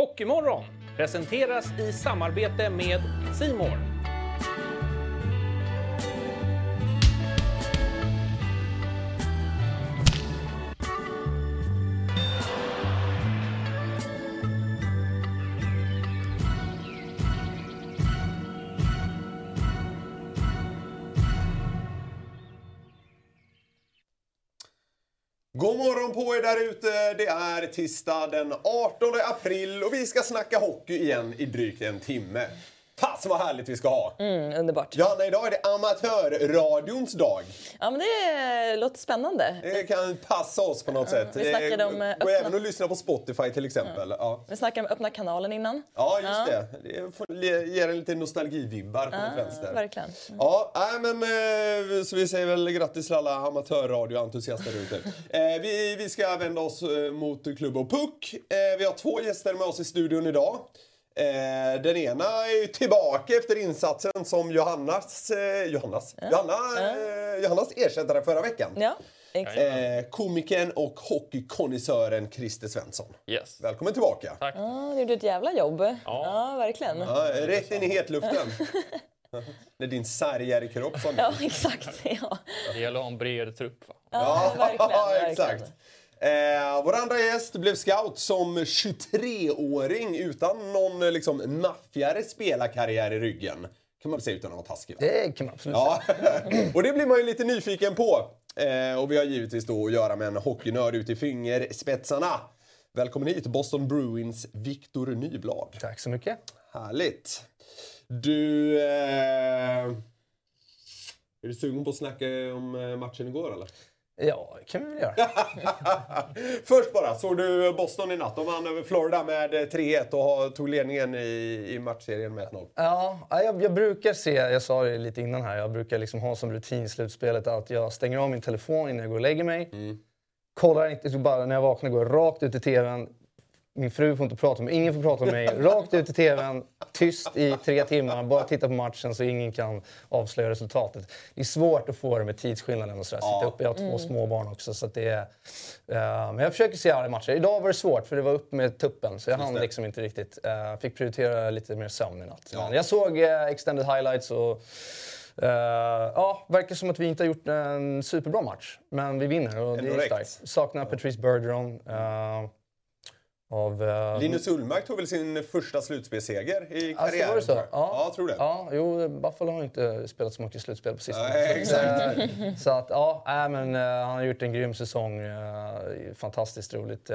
Hockeymorgon presenteras i samarbete med Simor. Morgon på er där ute. Det är tisdag den 18 april och vi ska snacka hockey igen i drygt en timme. Fasen vad härligt vi ska ha! Mm, underbart. Johanna, idag är det amatörradions dag. Ja, men det låter spännande. Det kan passa oss på något sätt. vi snackade om, Det eh, öppna- även att lyssna på Spotify till exempel. Ja, Vi snackade om öppna kanalen innan. ja just det. Det le- ger en lite nostalgivibbar på något vänster. Verkligen. Ja, nej, men, eh, så vi säger väl grattis till alla amatörradioentusiaster ute. Eh, vi, vi ska vända oss eh, mot Klubb och Puck. Eh, vi har två gäster med oss i studion idag. Eh, den ena är ju tillbaka efter insatsen som Johannas, eh, Johannas, Johanna, eh, Johannas ersättare förra veckan. Ja. Eh, komikern och hockeykonnässören Christer Svensson. Yes. Välkommen tillbaka. Tack. Ja, du gjorde ett jävla jobb. Ja, verkligen. Ja, Ja, rätt in i hetluften. När din sargade kropp som exakt. Ja, Det gäller att ha en bred trupp. Va? ja verkligen. verkligen. exakt. Eh, vår andra gäst blev scout som 23-åring utan någon eh, liksom, maffigare spelarkarriär i ryggen. Kan man väl säga utan att vara taskig? Va? Det kan man absolut Ja, och det blir man ju lite nyfiken på. Eh, och vi har givetvis då att göra med en hockeynörd ut i fingerspetsarna. Välkommen hit Boston Bruins Victor Nyblad. Tack så mycket. Härligt. Du... Eh, är du sugen på att snacka om eh, matchen igår eller? Ja, det kan vi väl göra. Först bara, såg du Boston i natt? De vann över Florida med eh, 3-1 och har- tog ledningen i, i matchserien med 1-0. Ja, ja, jag, jag brukar se, jag sa det lite innan här, jag brukar liksom ha som rutin i slutspelet att jag stänger av min telefon innan jag går och lägger mig. Kollar inte, bara när jag vaknar går jag rakt ut i tvn. Min fru får inte prata med mig, ingen får prata med mig. Rakt ut i tvn, tyst i tre timmar, bara titta på matchen så ingen kan avslöja resultatet. Det är svårt att få det med tidsskillnaden och sådär. Sitta uppe, jag har två små barn också. Så att det är, eh, men jag försöker se alla matcher. Idag var det svårt för det var upp med tuppen så jag hann det. liksom inte riktigt. Uh, fick prioritera lite mer sömn i natt. Men jag såg eh, extended highlights och Uh, ja, verkar som att vi inte har gjort en superbra match. Men vi vinner och Ändå det är starkt. Saknar Patrice Bergeron. eh, av, eh, Linus Ullmark tog väl sin första slutspelsseger i alltså, karriären? var det så? tror jag. ja, jag tror det. Ja, jo, Buffalo har inte spelat så mycket slutspel på sistone. Nej, exakt. Så att, ja, äh, men, eh, han har gjort en grym säsong. eh, fantastiskt roligt.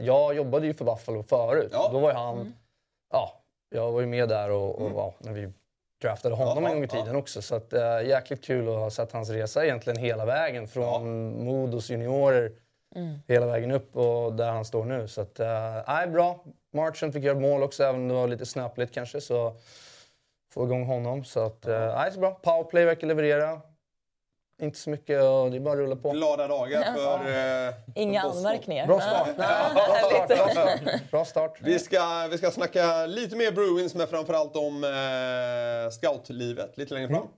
Jag jobbade ju för Buffalo förut. Ja. Då var ju han... Ja, jag var ju med där och, och ja, när vi draftade honom Mm. Ja, en gång i ja. tiden också. Så att, äh, jäkligt kul att ha sett hans resa egentligen hela vägen. Från Modos juniorer hela vägen upp och där han står nu. Så att, äh, nej, bra. Marchen fick göra mål också, även om det var lite snöpligt kanske. Så få igång honom. Så att, äh, så bra. Powerplay verkar leverera. Inte så mycket och det är bara att rulla på. Glada dagar för, eh, Inga för anmärkningar. Bra start. Ja. Bra start. Bra start. Bra start. Vi ska, vi ska snacka lite mer Bruins, men framförallt om eh, scoutlivet lite längre fram.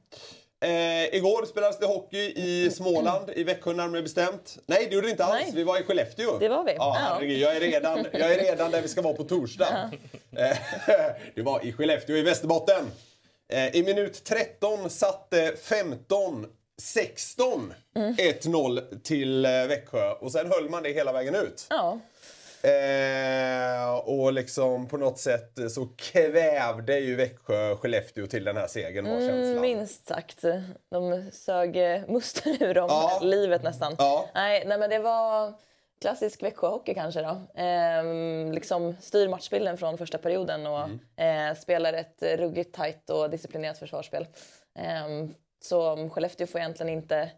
Eh, igår spelades det hockey i Småland, i Växjö närmare bestämt. Nej, det gjorde det inte alls. Nej. Vi var i Skellefteå. Det var vi. Ja, herregud, jag, är redan, jag är redan där vi ska vara på torsdag. Eh, det var i Skellefteå i Västerbotten. Eh, I minut 13 satte 15 16 Mm. 1-0 till eh, Växjö och sen höll man det hela vägen ut. Ja. Eh, och liksom på något sätt så kvävde ju Växjö Skellefteå till den här segern var känslan. Mm, minst sagt. De sög eh, musten ur dem, Ja. livet nästan. Ja. Nej, nej, men det var klassisk Växjöhockey kanske då. Ehm, liksom styr matchbilden från första perioden och Mm. eh, spelar ett eh, ruggigt tajt och disciplinerat försvarsspel. Ehm, så Skellefteå får egentligen inte eh,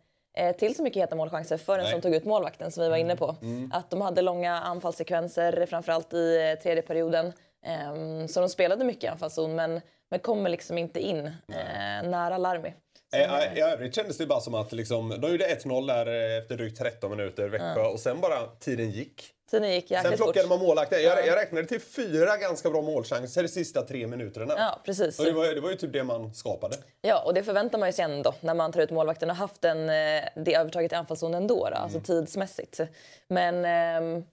till så mycket heta målchanser förrän Nej. som tog ut målvakten som vi var inne på. Att de hade långa anfallssekvenser, framförallt i eh, tredje perioden. Ehm, så de spelade mycket i anfallszon men, men kommer liksom inte in eh, nära Larmi. Eh, I övrigt kändes det bara som att liksom, de gjorde 1-0 där eh, efter drygt 13 minuter Växjö och sen bara tiden gick. Tiden gick Sen jäkligt fort. plockade man målvakter. Jag, jag räknade till fyra ganska bra målchanser de sista tre minuterna. Ja, precis. Och det, var, det var ju typ det man skapade. Ja, och det förväntar man ju sig ändå när man tar ut målvakten och haft en, eh, det övertaget i anfallszonen ändå, då, alltså Mm. tidsmässigt. Men ehm,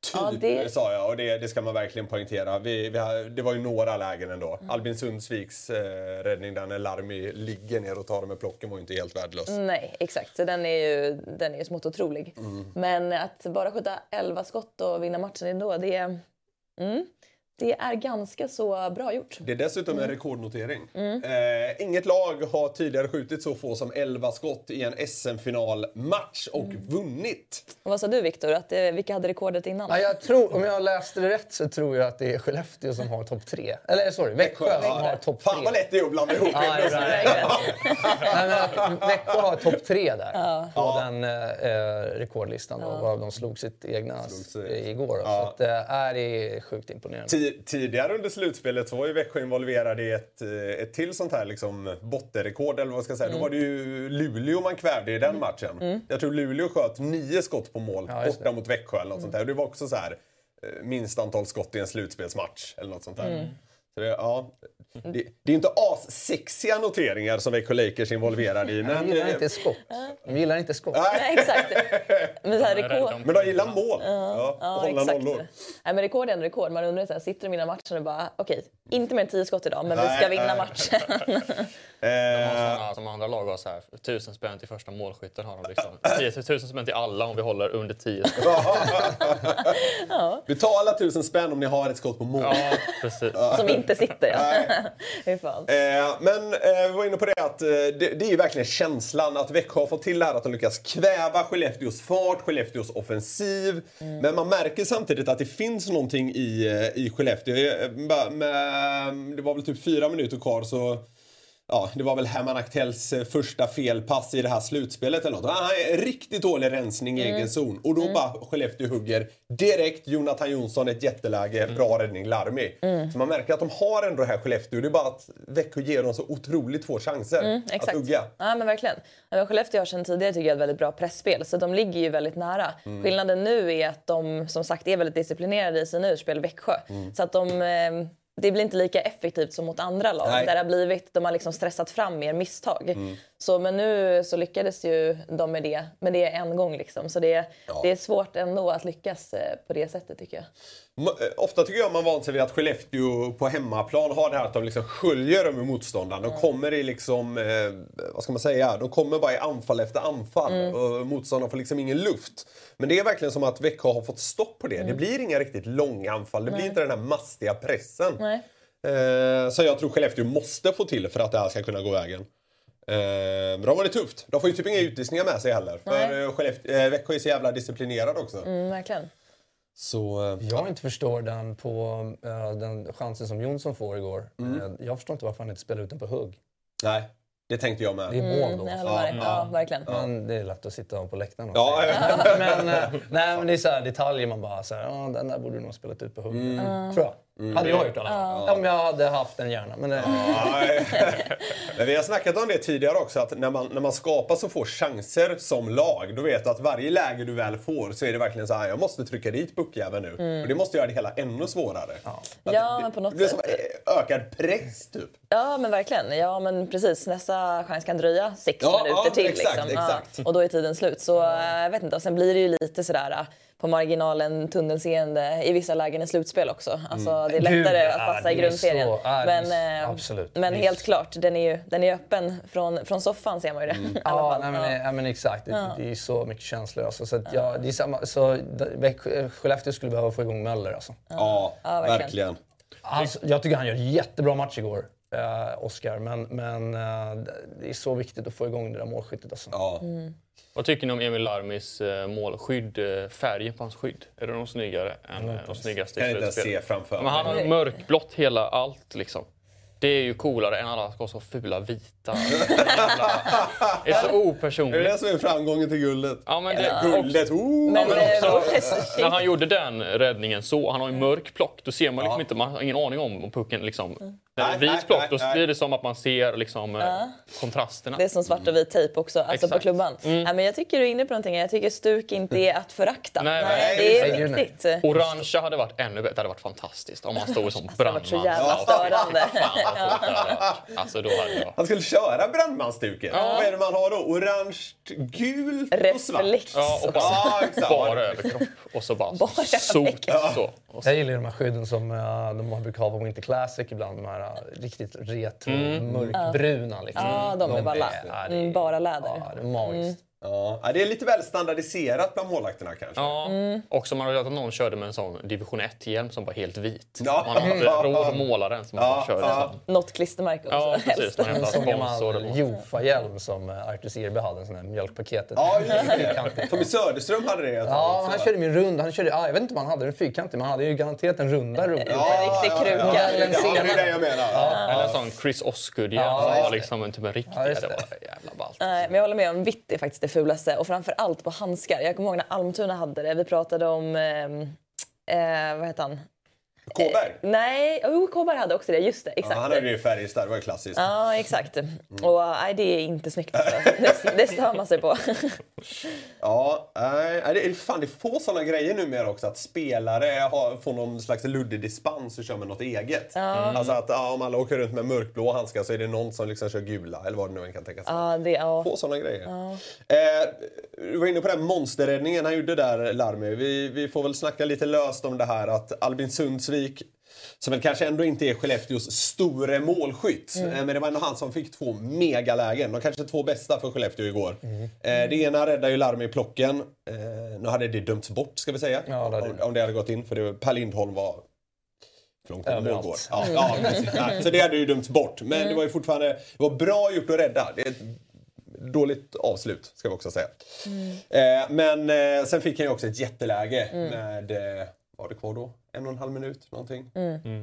Typ, Ja, det- sa jag. Och det, det ska man verkligen poängtera. Vi, vi har, det var ju några lägen ändå. Mm. Albin Sundsviks eh, räddning där när Larmi ligger ner och tar med plocken var ju inte helt värdelös. Nej, exakt. Så den är ju, den är ju smått otrolig. Mm. Men att bara skjuta 11 skott och vinna matchen ändå, det mm, det är ganska så bra gjort. Det är dessutom Mm. en rekordnotering. Eh, inget lag har tidigare skjutit så få som 11 skott i en SM-finalmatch och Mm. vunnit. Och vad sa du Viktor? Att det, vilka hade rekordet innan? Ja, jag tror, om jag läste det rätt så tror jag att det är Skellefteå som har topp tre. Eller sorry, Växjö som har topp tre. Fan vad lätt det är att blanda ihop Ja, det Växjö har topp tre där på den eh, rekordlistan. Då, varav de slog sitt egna Slog sig. igår. Då. Ja. Så att, eh, är det är sjukt imponerande. Ti- Tidigare under slutspelet så var ju Växjö involverade i ett, eh, ett till sånt här liksom bottenrekord. Eller vad ska säga. Mm. Då var det ju Luleå man kvävde i den matchen. Jag tror Luleå sköt nio skott på mål Ja, borta mot Växjö eller något sånt Mm. där. Och Det var också så här eh, minst antal skott i en slutspelsmatch eller något sånt där. Så det, ja, det, det är inte assexiga noteringar som Växjö Lakers är involverade i. De Men, gillar eh, inte skott. De gillar inte skott. Nej, exakt. Men så här, rekord, men de gillar mål. Ja, och Ja, hålla exakt. nollor. Nej, men rekord är ändå rekord. Man undrar så här, sitter de innan matchen och bara okej, inte mer än 10 skott idag, men vi Nej, ska vinna nej. matchen. De har Eh, såna, som andra lag har så här, tusen spänn till första målskytten har de liksom. 10 000 spänn till alla om vi håller under 10 skott. betala tusen spänn om ni har ett skott på mål. Ja, precis. Som inte sitter. Ja. Hur fan. Eh, men eh, vi var inne på det att eh, det, det är ju verkligen känslan att Växjö har fått till det här att de lyckas kväva Skellefteås fart, Skellefteås offensiv. Men man märker samtidigt att det finns någonting i, eh, i Skellefteå. Eh, bara Med, det var väl typ fyra minuter kvar så Ja, det var väl Herman Aktells eh, första felpass i det här slutspelet eller något. Han har en riktigt dålig rensning i egen zon. Och då bara Skellefteå hugger direkt. Jonathan Jonsson ett jätteläge, bra räddning, Larmi. Så man märker att de har ändå det här Skellefteå. Det är bara att Växjö ger dem så otroligt få chanser att Mm, Exakt. hugga. Ja, men verkligen. Men Skellefteå har sedan tidigare tycker jag ett väldigt bra pressspel så de ligger ju väldigt nära. Mm. Skillnaden nu är att de som sagt är väldigt disciplinerade i sina utspel, Växjö. Mm. Så att de, eh, det blir inte lika effektivt som mot andra lag Nej. där det har blivit, de har liksom stressat fram mer misstag. Mm. Så, men nu så lyckades ju de med det, men det är en gång liksom. Så det, det är svårt ändå att lyckas eh, på det sättet tycker jag. Eh, Ofta tycker jag man vant sig vid att Skellefteå på hemmaplan har det här att de liksom sköljer över motståndaren. De kommer i liksom, eh, vad ska man säga, de kommer bara i anfall efter anfall. Och motståndaren får liksom ingen luft. Men det är verkligen som att Växjö har fått stopp på det. Det blir inga riktigt långa anfall. Det blir inte den här mastiga pressen. Nej. Eh, så jag tror Skellefteå måste få till för att det här ska kunna gå vägen. Eh, men de har det tufft. De får ju typ inga utvisningar med sig heller. För eh, Skellefteå, eh, Växjö är så jävla disciplinerad också. Mm, verkligen. Så, Jag inte förstår den på eh, den chansen som Jonsson får igår. Eh, jag förstår inte varför han inte spelar ut den på hugg. nej, det tänkte jag med. Det är mål då. Jag håller med dig. Ja, verkligen. Men det är lätt att sitta på läktaren och Ja, men, eh, nej, men det är så här detaljer man bara så här, ja, den där borde du nog spelat ut på hugg. Tror jag. Hade jag gjort i alla fall. Om jag hade haft den hjärnan. Men det. Men vi har snackat om det tidigare också, att när man, när man skapar så få chanser som lag, då vet du att varje läge du väl får så är det verkligen så här, jag måste trycka dit puckjäveln nu. Och det måste göra det hela ännu svårare. Ja, det, men på något det blir som sätt. eh, ökad press typ. Ja men verkligen. Ja men precis. Nästa chans kan dröja sex Ja, minuter ja, till. exakt, liksom. exakt. Ja, och då är tiden slut. Så eh, jag vet inte. Och sen blir det ju lite sådär eh, på marginalen tunnelseende i vissa lägen i slutspel också. Alltså, Det är Mm. Gud, lättare ja, att passa i grundserien. så- ja, men eh, absolut. men helt klart, den är ju den är öppen från, från soffan ser man ju det. Alla Ja, nej, men, Ja. ja. men exakt. Det, det är så mycket känslor. Alltså. Så, att, ja, det är samma, så Växjö- Skellefteå skulle behöva få igång Möller. Alltså. Ja, Ja, verkligen. verkligen. Alltså, jag tycker han gör en jättebra match igår, eh, Oskar. Men, men eh, det är så viktigt att få igång det där målskyttet. Alltså. Ja. Mm. Vad tycker ni om Emil Larmis eh, målskydd? eh, Färgen på hans skydd? Är det någon snyggare än eh, de snyggaste Kan i inte ens se slutspelet? Men han har mörkblått hela allt liksom. Det är ju coolare än alla ska ha så fula vita. det är så Det är opersonligt. det som är framgången till guldet. Ja, men det, Ja. Guldet, oh! Men, men eh, också- när han gjorde den räddningen så, han har ju mörk plock, då ser man liksom inte, man har ingen aning om om pucken liksom, När det är Nej, vit plock, då nej, blir det som att man ser liksom, eh, kontrasterna. Det är som svart och vit tejp också, alltså på Exakt. klubban. Ja, men jag tycker du är inne på någonting. Jag tycker stuk inte är att förakta. Nej, Nej, nej, det är nej. viktigt. Orangea hade varit ännu bättre. Det hade varit fantastiskt om han stod i sån Alltså, det hade varit så jävla störande. Varit. Alltså då hade jag... Han skulle köra brandmansstuket. Vad är det man har då? Orange, gult och svart? Reflex Ja, och också. Ja, exakt. Bara överkropp och så bara, Bara överkropp. Så. Och så. Jag gillar de här skydden som uh, de brukar ha på Winter Classic ibland. De här riktigt retro, mörkbruna. Liksom. Ja, de är balla. är- Mm, bara läder. Ja, det är magiskt. Ja, ja, det är lite väl standardiserat bland målvakterna kanske. Ja, Mm. också man har hört att någon körde med en sån division 1-hjälm som var helt vit. Ja. Man har inte råd att måla den så man Ja, körde ja. Något klistermärke också. Ja, precis. Någon En sån gammal. Jofa-hjälm som uh, Artus Irbe hade, en sån där mjölkpaketet. Ja. Tommy Söderström hade det Ja, han körde en rund. Han körde, ah, jag vet inte om han hade den fyrkantig, men han hade ju garanterat en runda runda. En riktig kruka. Ja, ja, ja, det är det jag menar. Eller en sån Chris Osgood-hjälm Ja, liksom typ en riktig. Ja, det det. var jävla. Nej, men jag håller med om vitt är faktiskt det fulaste. Och framför allt på handskar. Jag kommer ihåg när Almtuna hade det. Vi pratade om... Ehm, eh, vad heter han? Kåberg? Nej, oh, Kåberg hade också det. Just det, Ja, exakt. han hade i Färjestad, det var ju klassiskt. Ja, exakt. Och nej, det är inte snyggt. Alltså. Det, det stör man sig på. Ja, nej, det är, fan, det är få såna grejer numera också. Att spelare har, får någon slags luddig dispens och kör med något eget. Alltså att ja, om alla åker runt med mörkblå handskar så är det någon som liksom kör gula eller vad det nu än kan tänka sig. Ja, det, ja. Få såna grejer. Eh, du var inne på den monsterräddningen han gjorde där, Larmi. Vi, vi får väl snacka lite löst om det här att Albin Sundsvik som väl kanske ändå inte är Skellefteås store målskytt. Eh, Men det var ändå han som fick två megalägen. De kanske två bästa för Skellefteå igår. Eh, det ena räddar ju Larmi i plocken. Eh, nu hade det dömts bort ska vi säga. Ja, det om, om det hade gått in. För det, Per Lindholm var långt Överallt. Ja, ja, så det hade ju dömts bort. Men det var ju fortfarande det var bra gjort att rädda. Det är ett dåligt avslut, ska vi också säga. Eh, men eh, sen fick han ju också ett jätteläge med, eh, var det kvar då? En och en halv minut någonting.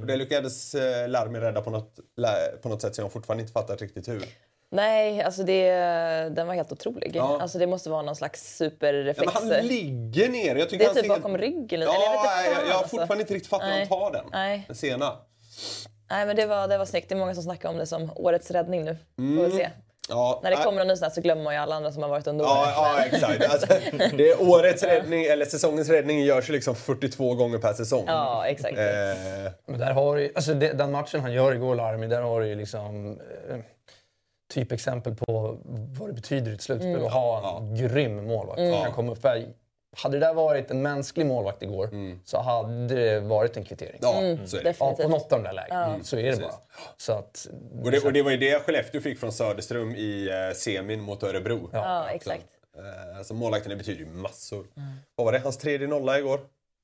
Och det lyckades eh, Larmi rädda på något, på något sätt som jag fortfarande inte fattat riktigt hur. Nej, alltså det, den var helt otrolig. Ja. Alltså det måste vara någon slags Ja, superreflex. men han ligger ner. Jag tycker det är han typ ser bakom ryggen. eller Ja, jag, vet inte jag, fan, jag har alltså. fortfarande inte riktigt fattat hur han tar den. Nej. Den sena. Nej, men det var, det var snyggt. Det är många som snackar om det som årets räddning nu. Får vi se. Ja, När det nej. kommer någon ny sån här så glömmer man ju alla andra som har varit under Ja, året. ja exakt. Alltså, det är årets räddning, eller säsongens räddning görs liksom 42 gånger per säsong. Ja, exakt. Eh, Men där har du, alltså det, den matchen han gör igår, Larmi, där har du ju liksom eh, typexempel på vad det betyder i ett slutspel Mm. att ha en grym målvakt. som kan komma upp. Hade det där varit en mänsklig målvakt igår så hade det varit en kvittering. ja, Mm. så är det. Ja, på något av de där lägena. Så är det bara. Så att, Och, det. och det var ju det Skellefteå fick från Söderström i eh, semin mot Örebro. Ja, exakt. Eh, alltså målvakten betyder ju massor. Vad var det? Hans tredje nolla igår?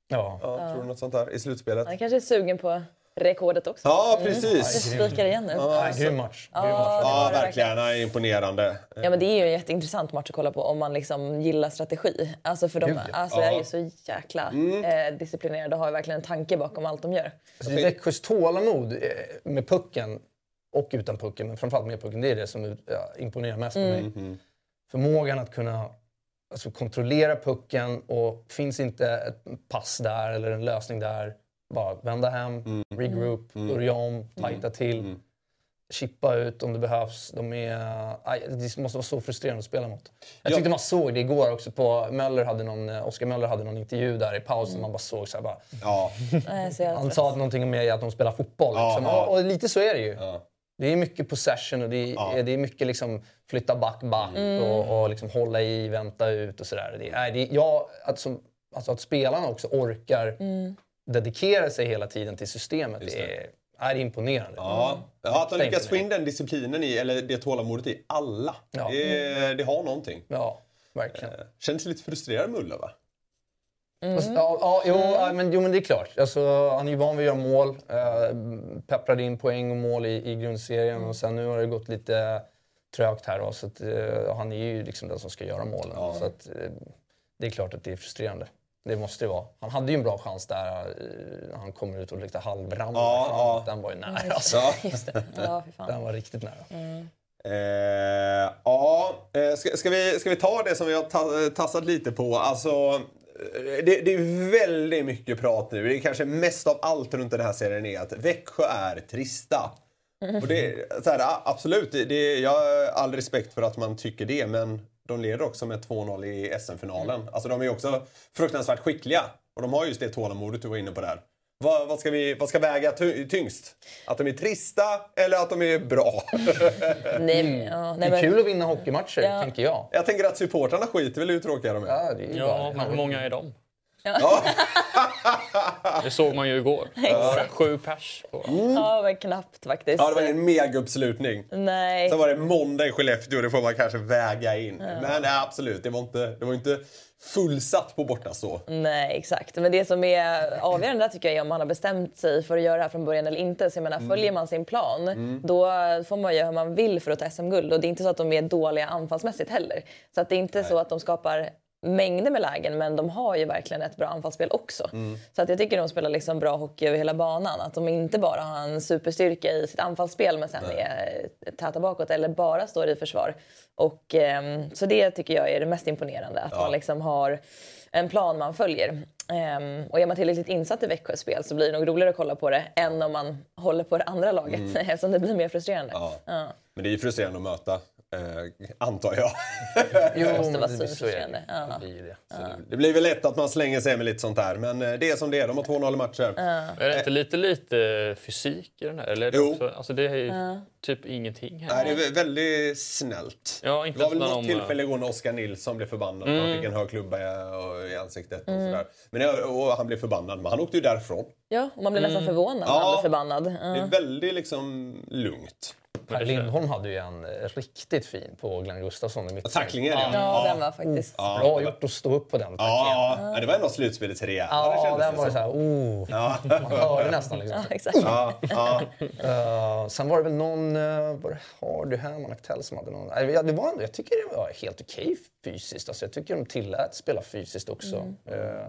ja. Ja, Tror du något sånt där? I slutspelet? Han kanske är sugen på rekordet också. Ja, Det precis. spikar igen nu. Nej, grym match. Grym match. Ja, det Ja, verkligen. Är imponerande. Ja, men det är ju en jätteintressant match att kolla på om man liksom gillar strategi. Alltså för de Gud, ja. alltså, är ju så jäkla eh, disciplinerade och har ju verkligen en tanke bakom allt de gör. Alltså, det är Växjös tålamod eh, med pucken och utan pucken, men framförallt med pucken, det är det som ja, imponerar mest på mig. Förmågan att kunna alltså, kontrollera pucken och finns inte ett pass där eller en lösning där, bara vända hem, regroup, börja om, tajta till, chippa ut om det behövs. De är, aj, det måste vara så frustrerande att spela mot. Jag Ja. tyckte man såg det igår också på Möller hade någon, eh, Oskar Möller hade någon intervju där i pausen. Man bara såg så här bara, Ja. Han sa någonting om att de spelar fotboll. Ja, Liksom. ja. Och, och lite så är det ju. Ja. Det är mycket possession och det är, Ja. det är mycket liksom flytta back, back och, och liksom hålla i, vänta ut och sådär. Det, är- det, är- som, alltså att spelarna också orkar dedikera sig hela tiden till systemet är, är imponerande. Ja. ja, att de lyckas få in den disciplinen i, eller det tålamodet i alla. Ja. Det, det har någonting. Ja, verkligen. Eh, Känns lite frustrerad Mulla va? Alltså, Ja, ja, jo, ja, men, jo, men det är klart. Alltså, han är ju van vid att göra mål. Eh, pepprade in poäng och mål i, i grundserien. Och sen nu har det gått lite trögt här. Då, så att, eh, han är ju liksom den som ska göra målen. Ja. Så att, eh, det är klart att det är frustrerande. Det måste det vara. Han hade ju en bra chans där eh, när han kommer ut och lite halvramlar. Ja, ja. Den var ju nära. Alltså. Ja. Just det. Ja. Den var riktigt nära. Eh, ja, eh, ska, ska, vi, ska vi ta det som vi har ta, tassat lite på? Alltså, eh, det, det är väldigt mycket prat nu. Det är kanske mest av allt runt den här serien är att Växjö är trista. Och det, så här, absolut, det, det, jag har all respekt för att man tycker det, men de leder också med 2-0 i SM-finalen. Alltså de är också fruktansvärt skickliga. Och de har just det tålamodet du var inne på där. Vad, vad, ska, vi, vad ska väga ty- tyngst? Att de är trista eller att de är bra? Nej, ja, Det nej, är men, kul att vinna hockeymatcher, Ja. tänker jag. jag tänker att supportrarna skiter väl i hur tråkiga de är. Ja, det är Ja, bara- men hur många är de? Ja. Det såg man ju igår. Det Sju pers. På. ja, men knappt faktiskt. Ja, det var en megauppslutning. Nej. Sen var det måndag i Skellefteå, det får man kanske väga in. Men nej, absolut, det var inte, det var inte fullsatt på bortastå. Nej, exakt. Men det som är avgörande där tycker jag är om man har bestämt sig för att göra det här från början eller inte. Så jag menar, följer man sin plan, då får man göra hur man vill för att ta SM-guld. Och det är inte så att de är dåliga anfallsmässigt heller. Så att det är inte så att de skapar mängder med lägen, men de har ju verkligen ett bra anfallsspel också. Så att jag tycker de spelar liksom bra hockey över hela banan. Att de inte bara har en superstyrka i sitt anfallsspel men sen är täta bakåt eller bara står i försvar. Och, ehm, så det tycker jag är det mest imponerande. Att man liksom har en plan man följer. Ehm, och är man tillräckligt insatt i Växjös spel så blir det nog roligare att kolla på det än om man håller på det andra laget eftersom det blir mer frustrerande. Ja. Ja. Men det är ju frustrerande att möta, eh, antar jag. Jo, måste men vara det- det. Ja. Det blir det. Det väl lätt att man slänger sig med lite sånt där, men eh, det är som det är. De har 2-0 i matcher. Är det inte lite, lite fysik i den här? Eller är det, Jo. också, alltså det är ju typ ingenting här. Nej, det är vä- väldigt snällt. Ja, inte det var väl något Mm. tillfälle igår när Oskar Nilsson blev förbannad för han fick en hög klubba i, i ansiktet. Och, sådär. Men det, och han blev förbannad, men han åkte ju därifrån. Ja, och man blir nästan förvånad när Ja. man blir förbannad. Det Ja. är väldigt liksom lugnt. Per Lindholm hade ju en eh, riktigt fin på Glenn Gustafsson i mitt Tacklingen, ja. Ja, den var faktiskt... Ja, Bra gjort att stå upp på den tacklingen. Ja, ja, det var ändå slutspelets rejäla. Ja, den det var ju som. såhär, oh. Man hörde nästan liksom. Ja, exakt. Ja, ja. Uh, sen var det väl någon, uh, var det Hardy Herman Aktell som hade någon... Nej, ja, det var ändå, jag tycker det var helt okej fysiskt. Alltså, jag tycker de tillät spela fysiskt också. Eh,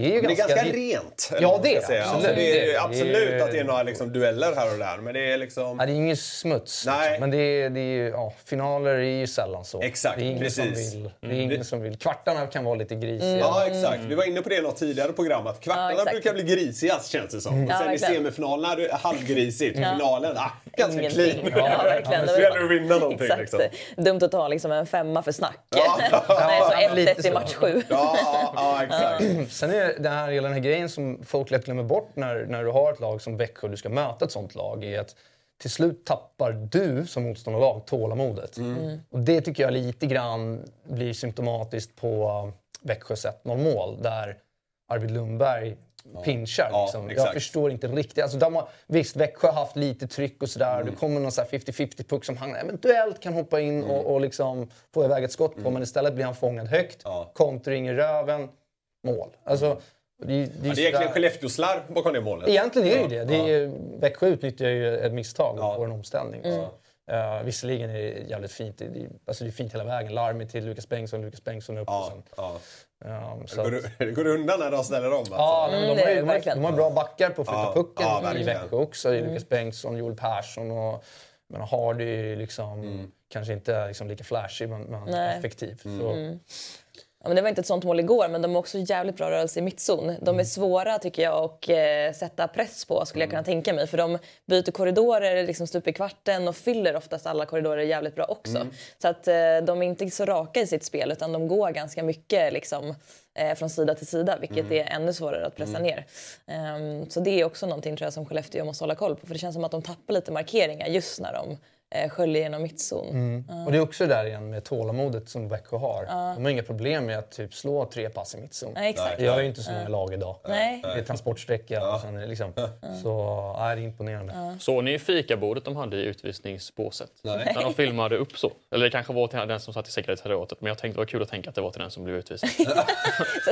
det är ju Men det är ganska... ganska rent. Ja, det är säga. absolut. Alltså, det är Det är- absolut att det är några liksom, dueller här och där. Men det är liksom... Nej, det är ingen smuts. Nej. Liksom. Men det är, det är ju, ja, finaler är ju sällan så. Exakt, det är ingen precis. Som vill, det är ingen som vill. Kvartarna kan vara lite grisiga. Ja, exakt. Vi var inne på det i något tidigare program. Att kvartarna Ja, brukar bli grisigast känns det som. Och Ja, sen i verkligen. semifinalerna är det halvgrisigt. I finalen, ah, ganska Ingenting. clean. Ja, verkligen. Det gäller att vinna någonting. Exakt. Liksom. Dumt att ta liksom en femma för snack. Ja. Nej, så lite 1-1 i match sju. Ja, ja, ja, exakt. Sen är det här, hela den här grejen som folk lätt glömmer bort när, när du har ett lag som Växjö och du ska möta ett sånt lag är att till slut tappar du som motståndarlag tålamodet. Mm. Och det tycker jag lite grann blir symptomatiskt på Växjös 1-0 mål där Arvid Lundberg pinchar. Ja, liksom. Jag exakt. förstår inte riktigt. Alltså, de har, visst, Växjö har haft lite tryck och sådär. Mm. Det kommer någon så här 50-50 puck som han eventuellt kan hoppa in Mm. och, och liksom få iväg ett skott på. Men istället blir han fångad högt. Ja. Kontring i röven. Mål. Alltså, det, det, Ja, det är egentligen sådär- Skellefteå-slarv bakom det målet. Egentligen är det ju det. det är, ju- Växjö utnyttjar ju ett misstag och Ja. får en omställning. Uh, visserligen är det jävligt fint. Det, det, alltså det är fint hela vägen. Larmet till Lukas Bengtsson, Lukas Bengtsson upp och Ja, sen. ja. Um, så Det att, går, det går undan när de ställer om. Alltså. ja, men Mm, de, har, de, har, de har bra backar på att flytta Ja, pucken ja, i. Växjö också. Är Lukas Bengtsson, Joel Persson och men Hardy liksom, kanske inte liksom lika flashig men, men effektiv. Så, Ja, men det var inte ett sånt mål igår, men de har också jävligt bra rörelse i mittzon. De är svåra tycker jag att eh, sätta press på skulle jag kunna tänka mig. För de byter korridorer liksom stup i kvarten och fyller oftast alla korridorer jävligt bra också. Så att eh, de är inte så raka i sitt spel utan de går ganska mycket liksom, eh, från sida till sida vilket är ännu svårare att pressa ner. Ehm, så det är också någonting tror jag som Skellefteå måste hålla koll på för det känns som att de tappar lite markeringar just när de eh, sköljer genom mittzon. Och det är också där igen med tålamodet som Växjö har. De har inga problem med att typ slå tre pass i mittzon. Nej, exakt. Det gör ju inte så många lag idag. Nej. Det är transportsträcka och sen är det liksom. Så nej, det är imponerande. Såg ni fikabordet de hade i utvisningsbåset? Nej. När de filmade upp så. Eller det kanske var till den som satt i sekretariatet. Men jag tänkte det var kul att tänka att det var till den som blev utvisad.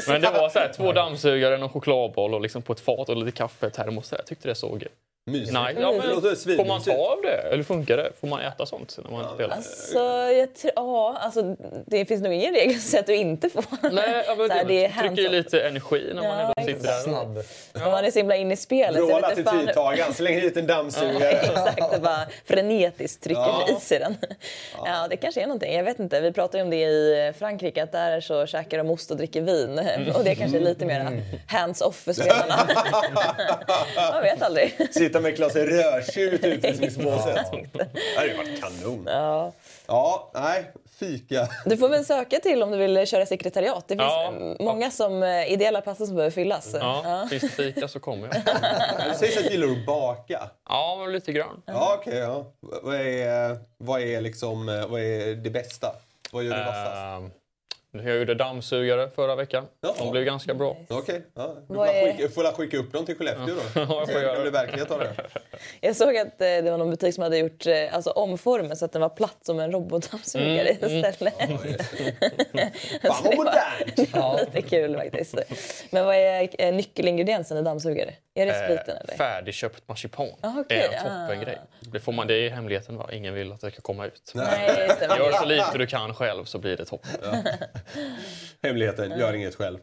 men det var så här, två dammsugare, en chokladboll och liksom på ett fat och lite kaffe, termos. Jag tyckte det såg Mysigt. Nej, ja, men, får man ta av det? Eller funkar det? Får man äta sånt när man spelar? Alltså, jag tr- ja, alltså, det finns nog ingen regel som säger att du inte får. Nej, jag vet Så här, inte. det är trycker ju lite energi när man Ja, ändå sitter där. Snabb. Om man är så himla inne i spelet. så jag Vråla vet till inte fan hur- tidtagaren, släng hit en dammsugare. Exakt, det bara frenetiskt trycker Ja. i sig den. Ja, det kanske är någonting. Jag vet inte. Vi pratade ju om det i Frankrike, att där så käkar de ost och dricker vin. Och det kanske är lite mer hands-off för spelarna. Man vet aldrig. Sitta med glas rödtjut ute i smittbåset. Det hade ju varit kanon. Ja. Ja, nej. Fika. Du får väl söka till om du vill köra sekretariat. Det finns Ja. många som, eh, ideella platser som behöver fyllas. Ja, finns det fika så kommer jag. Det sägs att gillar att baka. Ja, lite grann. Ja, okej. ja. Vad är, vad, är liksom, eh, vad är det bästa? Vad gör du vassast? Ehm, Jag gjorde dammsugare förra veckan. Jaha. De blev ganska bra. Okej. Ja. Du får är- skicka, får skicka upp dem till Skellefteå då. Ja, jag Det det. verklighet av det. Jag såg att eh, det var någon butik som hade gjort eh, alltså, omformen så att den var platt som en robotdammsugare istället. Fan vad modernt! Ja. Lite kul faktiskt. Men vad är eh, nyckelingrediensen i dammsugare? Är det Eh, spriten eller? Färdigköpt marsipan. Ah, okej. Det är en Ah. toppengrej. Det, får man, det är hemligheten. Va? Ingen vill att det ska komma ut. Nej, det. Gör så lite du kan själv så blir det toppen. Hemligheten, gör inget själv.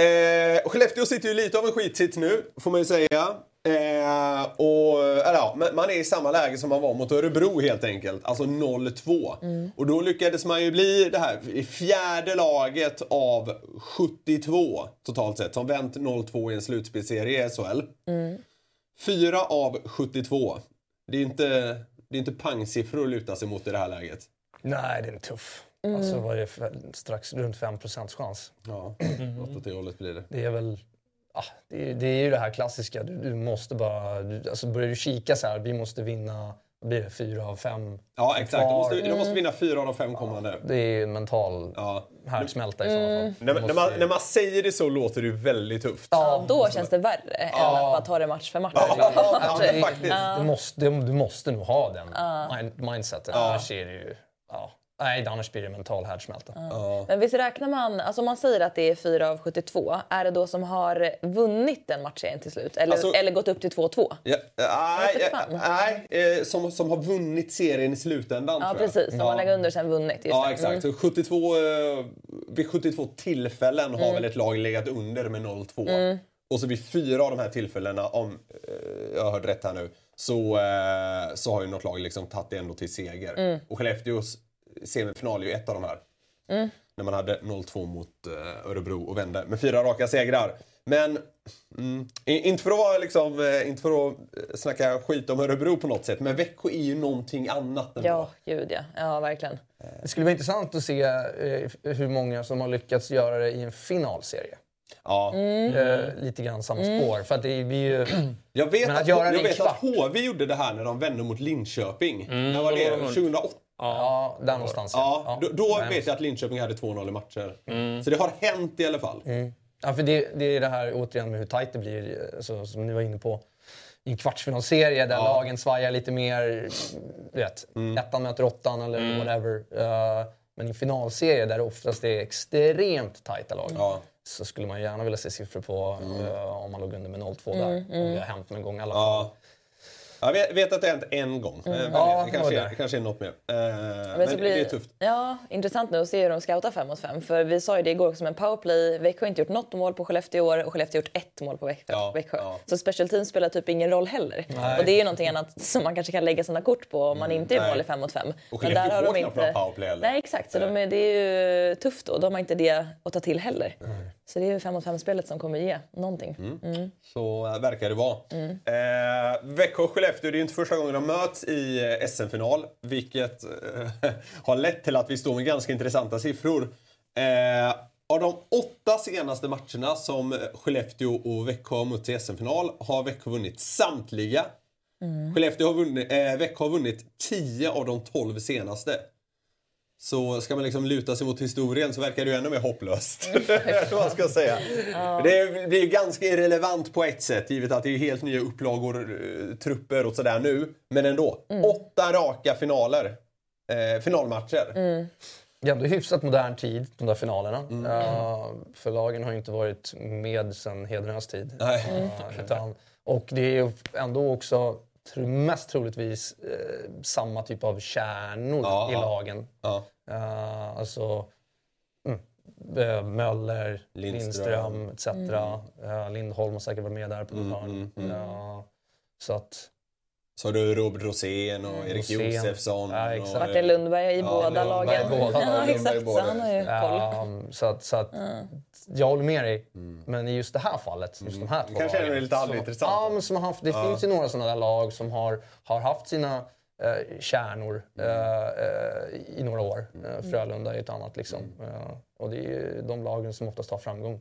Eh, Skellefteå sitter ju lite av en skitsits nu, får man ju säga. Eh, och, eller ja, men man är i samma läge som man var mot Örebro helt enkelt. Alltså 0-2. Och då lyckades man ju bli det här i fjärde laget av 72 totalt sett som vänt 0-2 i en slutspelsserie i SHL. Fyra av 72. Det är inte, det är inte pangsiffror att luta sig mot i det här läget. Nej, det är tuff. Alltså vad är det strax runt 5 chans. Ja, åt det hållet blir det. Det är väl... Ah, det, är, det är ju det här klassiska. Du, du måste bara... Du, alltså börjar du kika så här, vi måste vinna blir det, fyra av fem. Ja, exakt. De måste, de måste vinna fyra av de fem kommande. Det är en mental Ja. härdsmälta i sådana fall. När, Du när, man, måste- när man säger det så låter det ju väldigt tufft. Ja, då känns det värre än att bara ta det match för match. Ja, men faktiskt. Du måste, du måste nog ha den mind, mindsetet. Annars är det ju... Ja. Nej, annars blir det mental härdsmälta. Men visst räknar man, alltså om man säger att det är 4 av 72, är det då som har vunnit den matchen till slut? Eller, Alltså- eller gått upp till 2-2? Ja, nej, ja, nej eh, som, som har vunnit serien i slutändan Ja, tror jag. precis. Om man lägger under sen vunnit. Just Ja, det. exakt. Så 72, eh, vid 72 tillfällen har väl ett lag legat under med 0-2. Och så vid fyra av de här tillfällena, om eh, jag hörde rätt här nu, så, så har ju något lag liksom tagit det ändå till seger. Och Skellefteås semifinal är ju ett av de här. När man hade 0-2 mot eh, Örebro och vände med fyra raka segrar. Men mm, inte för att vara liksom, eh, inte för att eh, snacka skit om Örebro på något sätt, men Växjö är ju någonting annat ändå. Ja, gud ja. Ja, verkligen. Det skulle vara intressant att se hur många som har lyckats göra det i en finalserie. Ja. Eh, lite grann samma spår. För att det blir ju... Jag vet, att, att jag vet att. HV gjorde det här när de vände mot Linköping. när var det? var de- 2008? Ja, där någonstans. Ja, då, då Men- vet jag att Linköping hade 2-0 i matcher. Så det har hänt i alla fall. Ja, för det, det är det här återigen med hur tajt det blir, alltså, som ni var inne på. I en kvartsfinalserie där lagen svajar lite mer, du vet, ettan möter åttan eller whatever. Eh, men i en finalserie där det oftast är extremt tajta lag Ja. så skulle man gärna vilja se siffror på eh, om man låg under med 0-2 där. Om det har hänt någon gång i alla fall. Ja. Jag vet, vet att det har hänt en gång. Eh, men Ja, det, kanske det. kanske är något mer. Eh, men Men det, blir, det är tufft. Ja, intressant nu att se hur de scoutar 5 mot 5. För vi sa ju det igår också med powerplay. Växjö har inte gjort något mål på Skellefteå i år och Skellefteå har gjort ett mål på Växjö. Ja, Växjö. ja. Så special team spelar typ ingen roll heller. Och det är ju någonting annat som man kanske kan lägga sina kort på om man inte gör nej. mål i 5 mot 5. Och Skellefteå får knappt några powerplay heller. Nej, exakt. Så de är, det är ju tufft då. De har inte det att ta till heller. Så det är ju 5 mot 5-spelet som kommer ge någonting. Mm. Så eh, verkar det vara. Eh, Växjö och Skellefteå, det är ju inte första gången de möts i eh, SM-final. Vilket eh, har lett till att vi står med ganska intressanta siffror. Eh, av de åtta senaste matcherna som Skellefteå och Växjö har mötts i SM-final har Växjö vunnit samtliga. Skellefteå har vunnit, eh, Växjö har vunnit 10 av de 12 senaste. Så ska man liksom luta sig mot historien så verkar det ju ännu mer hopplöst. Vad man ska säga. Det blir ju ganska irrelevant på ett sätt givet att det är helt nya upplagor, eh, trupper och sådär nu. Men ändå. Åtta raka finaler. Eh, finalmatcher. Det är hyfsat modern tid, de där finalerna. Eh, för lagen har ju inte varit med sedan Hedrönas tid. Nej. Eh, utan, och det är ju ändå också mest troligtvis eh, samma typ av kärnor Ja, i lagen. Ja. Eh, alltså mm, eh, Möller, Lindström. Lindström, etc. Eh, Lindholm har säkert varit med där på något hörn. Eh, så att Så har du Robert Rosén och Erik Rosén. Josefsson. Ja, exakt. och, Martin Lundberg i båda Lundberg i lagen. båda. Ja, exakt. Så båda. han har ju koll. Ja, så att, så att jag håller med dig. Men i just det här fallet, just de här två Kanske är det lagen, lite så- halvintressant. Ja, men som har haft, det finns ju några sådana där lag som har, har haft sina eh, kärnor eh, eh, i några år. Eh, Frölunda är ett annat. Liksom. Eh, och det är ju de lagen som oftast har framgång.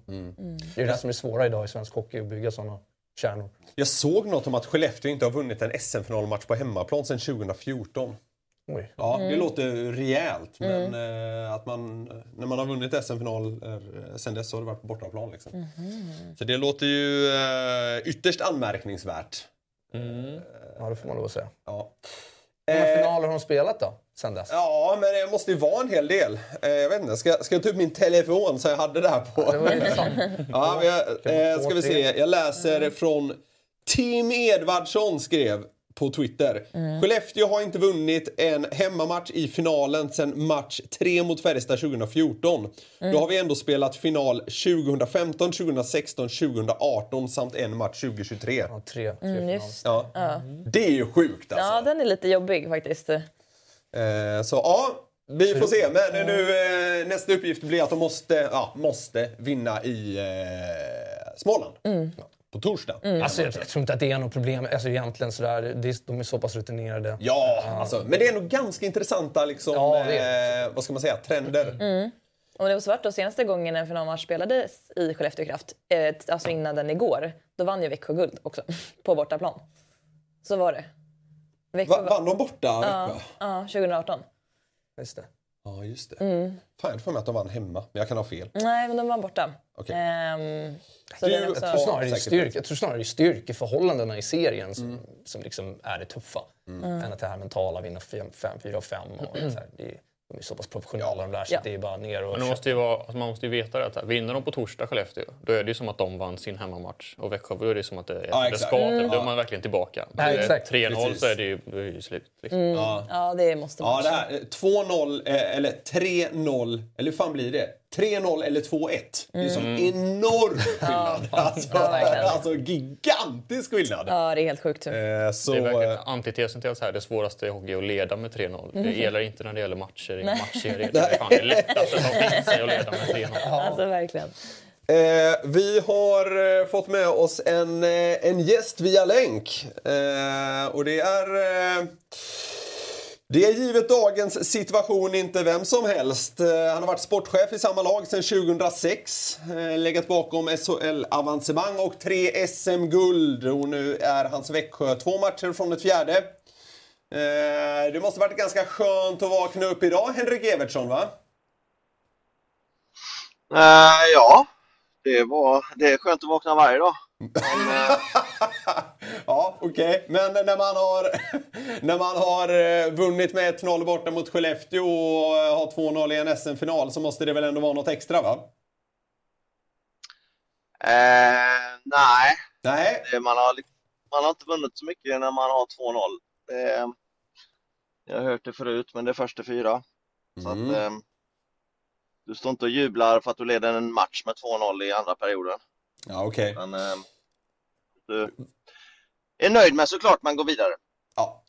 Det är det som är svåra idag i svensk hockey, att bygga sådana kärnor. Jag såg något om att Skellefteå inte har vunnit en SM-finalmatch på hemmaplan sedan 2014. Oj. Ja, det låter rejält. Men eh, att man, när man har vunnit SM-final eh, sen dess så har det varit på bortaplan. Liksom. Så det låter ju eh, ytterst anmärkningsvärt. Ja, det får man lov att säga. Ja. Hur många Eh, finaler har de spelat då, sen dess? Ja, men det måste ju vara en hel del. Eh, jag vet inte, ska, ska jag ta upp min telefon så jag hade det här på? Det var. Ja, jag, eh, ska vi se. Jag läser från Tim Edvardsson skrev på Twitter. Skellefteå har inte vunnit en hemmamatch i finalen sedan match 3 mot Färjestad 2014. Då har vi ändå spelat final 2015, 2016, 2018 samt en match 2023. Ja, tre, tre Mm, just. Ja. Det är ju sjukt alltså. Ja, den är lite jobbig faktiskt. Eh, så ja, vi får se. Men nu, eh, nästa uppgift blir att de måste, ja, måste vinna i eh, Småland. På torsdag. Alltså, jag, jag tror inte att det är något problem. Alltså, egentligen sådär, det de är så pass rutinerade. Ja, alltså, men det är nog ganska intressanta liksom, Ja, eh, vad ska man säga, trender. Och det var svart då senaste gången en finalmatch spelades i Skellefteå Kraft, eh, alltså innan den igår, då vann ju Växjö guld också på bortaplan. Så var det. Växjö Va, vann de borta? ja, ja, 2018. Just det. Ja, just det. Mm. Fan, jag för mig att de vann hemma, men jag kan ha fel. Nej, men de vann borta. Okej. Ehm, så Du- också... Jag tror, snarare det styrke, jag tror snarare det är styrkeförhållandena i serien som, Mm. som liksom är det tuffa. Än att det här mentala, vinna 4 och 5. De är så pass professionella de där så Ja. det är bara ner och... Men måste ju vara, alltså man måste ju veta det att här, vinner de på torsdag Skellefteå, då är det ju som att de vann sin hemmamatch. Och Växjö, då är det som att det, Ja, det ska. Mm. Då är man verkligen tillbaka. Ja, Är det exakt. 3-0 Precis. så är det ju, är det ju slut. Liksom. Ja. Ja, det måste man. Ja, det här, eh, 2-0 eh, eller 3-0, eller hur fan blir det? 3-0 eller 2-1. Det är så enorm skillnad. Alltså, Ja, alltså gigantisk skillnad. Ja, det är helt sjukt. Eh, så, Det är verkligen eh, antitesen till här, det svåraste i hockey är att leda med 3-0. Mm. Det gäller inte när det gäller matcher i matchserier. Det är fan det lättaste som finns att leda med 3-0. Alltså verkligen. Eh, vi har eh, fått med oss en, eh, en gäst via länk. Eh, och det är... Det är givet dagens situation inte vem som helst. Eh, han har varit sportchef i samma lag sedan 2006. Eh, legat bakom SHL-avancemang och tre SM-guld. Och nu är hans Växjö två matcher från ett fjärde. Eh, det måste varit ganska skönt att vakna upp idag, Henrik Evertsson, va? Eh, ja, det, var, det är skönt att vakna varje dag. Men, ja, okej. Men när man har, när man har eh, vunnit med 1-0 borta mot Skellefteå och eh, har 2-0 i en SM-final så måste det väl ändå vara något extra, va? eh, nej, Nej. man, har, liksom- man har inte vunnit så mycket när man har 2-0. Det, jag har hört det förut, men det är första fyra. Så Mm. att, eh, du står inte och jublar för att du leder en match med 2-0 i andra perioden. Ja, okej. Men, eh, du är nöjd med såklart man går vidare. Ja.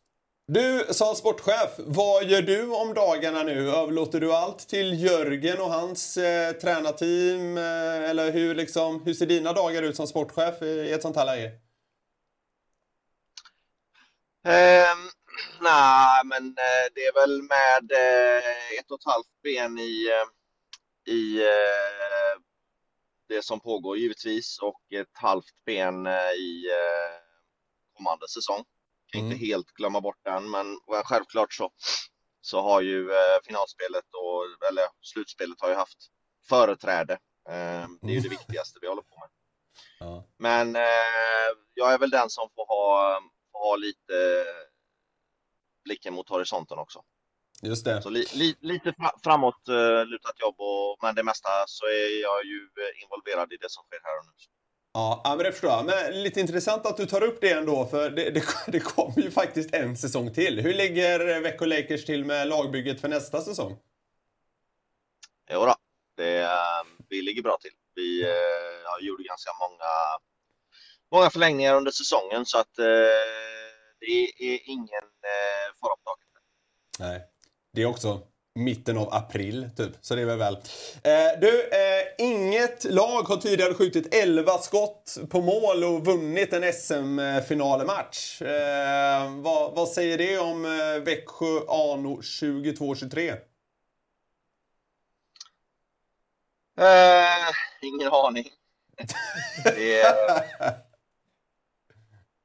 Du, som sportchef, vad gör du om dagarna nu? Överlåter du allt till Jörgen och hans eh, tränarteam? Eh, eller hur, liksom, hur ser dina dagar ut som sportchef i, i ett sånt här läge? Ehm, nej, men eh, det är väl med eh, ett och ett halvt ben i, eh, i eh, det som pågår givetvis och ett halvt ben eh, i eh, kommande säsong. Kan inte helt glömma bort den, men well, självklart så, så har ju eh, finalspelet och eller slutspelet har ju haft företräde. Ehm, det är ju det viktigaste vi håller på med. Ja. Men eh, jag är väl den som får ha, får ha lite blicken mot horisonten också. Just det. Så li, li, lite fra, framåt eh, lutat jobb, och, men det mesta så är jag ju eh, involverad i det som sker här och nu. Ja, ja, men det förstår jag. Men lite intressant att du tar upp det ändå, för det, det, det kommer ju faktiskt en säsong till. Hur ligger Växjö Lakers till med lagbygget för nästa säsong? Jo då, det, eh, vi ligger bra till. Vi eh, gjorde ganska många, många förlängningar under säsongen så att eh, det är ingen eh, fara på taket. Nej. Det är också mitten av april, typ. Så det är väl väl. Eh, du, eh, inget lag har tidigare skjutit 11 skott på mål och vunnit en SM-finalmatch. Eh, vad, vad, säger det om eh, Växjö Ano 22-23? Eh, ingen aning. det,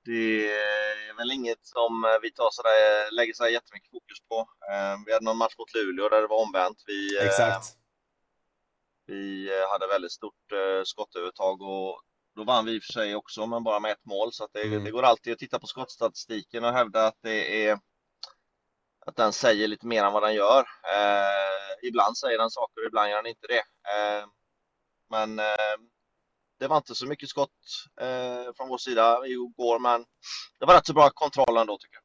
det är väl inget som vi tar sådär, lägger så jättemycket fokus på. Eh, vi hade någon match mot Luleå där det var omvänt. Vi, eh, Exakt. vi hade väldigt stort skottövertag och då vann vi i och för sig också, men bara med ett mål. Så det, mm. det, går alltid att titta på skottstatistiken och hävda att det är att den säger lite mer än vad den gör. Eh, ibland säger den saker, ibland gör den inte det. Eh, men eh, det var inte så mycket skott eh, från vår sida igår, men det var rätt så bra kontroll ändå tycker jag.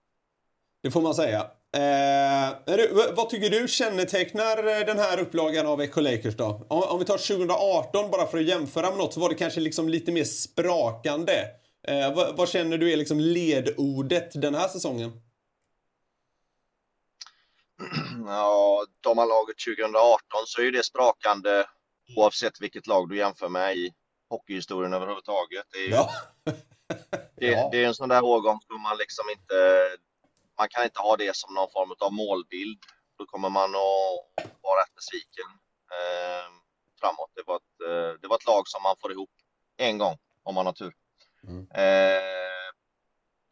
Det får man säga. Eh, vad tycker du kännetecknar den här upplagan av Echo Lakers då? Om, om, vi tar 2018 bara för att jämföra med något så var det kanske liksom lite mer sprakande. Eh, vad, vad, känner du är liksom ledordet den här säsongen? Ja, tar man laget 2018 så är det sprakande oavsett vilket lag du jämför med i hockeyhistorien överhuvudtaget. Det är, ja. det, ja. det är en sån där årgång som man liksom inte, man kan inte ha det som någon form av målbild. Då kommer man att vara rätt besviken eh, framåt. Det var, ett, eh, det var ett lag som man får ihop en gång om man har tur. Mm. Eh,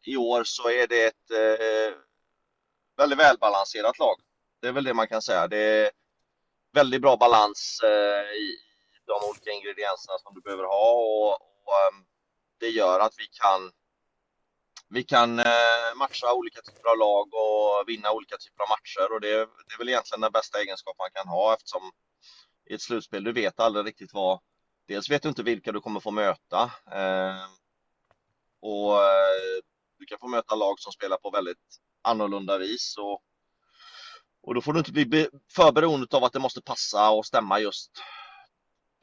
I år så är det ett eh, väldigt välbalanserat lag. Det är väl det man kan säga. Det är väldigt bra balans eh, i de olika ingredienserna som du behöver ha och, och ehm, det gör att vi kan vi kan eh, matcha olika typer av lag och vinna olika typer av matcher och det, det är väl egentligen den bästa egenskap man kan ha eftersom i ett slutspel du vet aldrig riktigt vad dels vet du inte vilka du kommer få möta ehm, och eh, du kan få möta lag som spelar på väldigt annorlunda vis och och då får du inte bli för beroende av att det måste passa och stämma just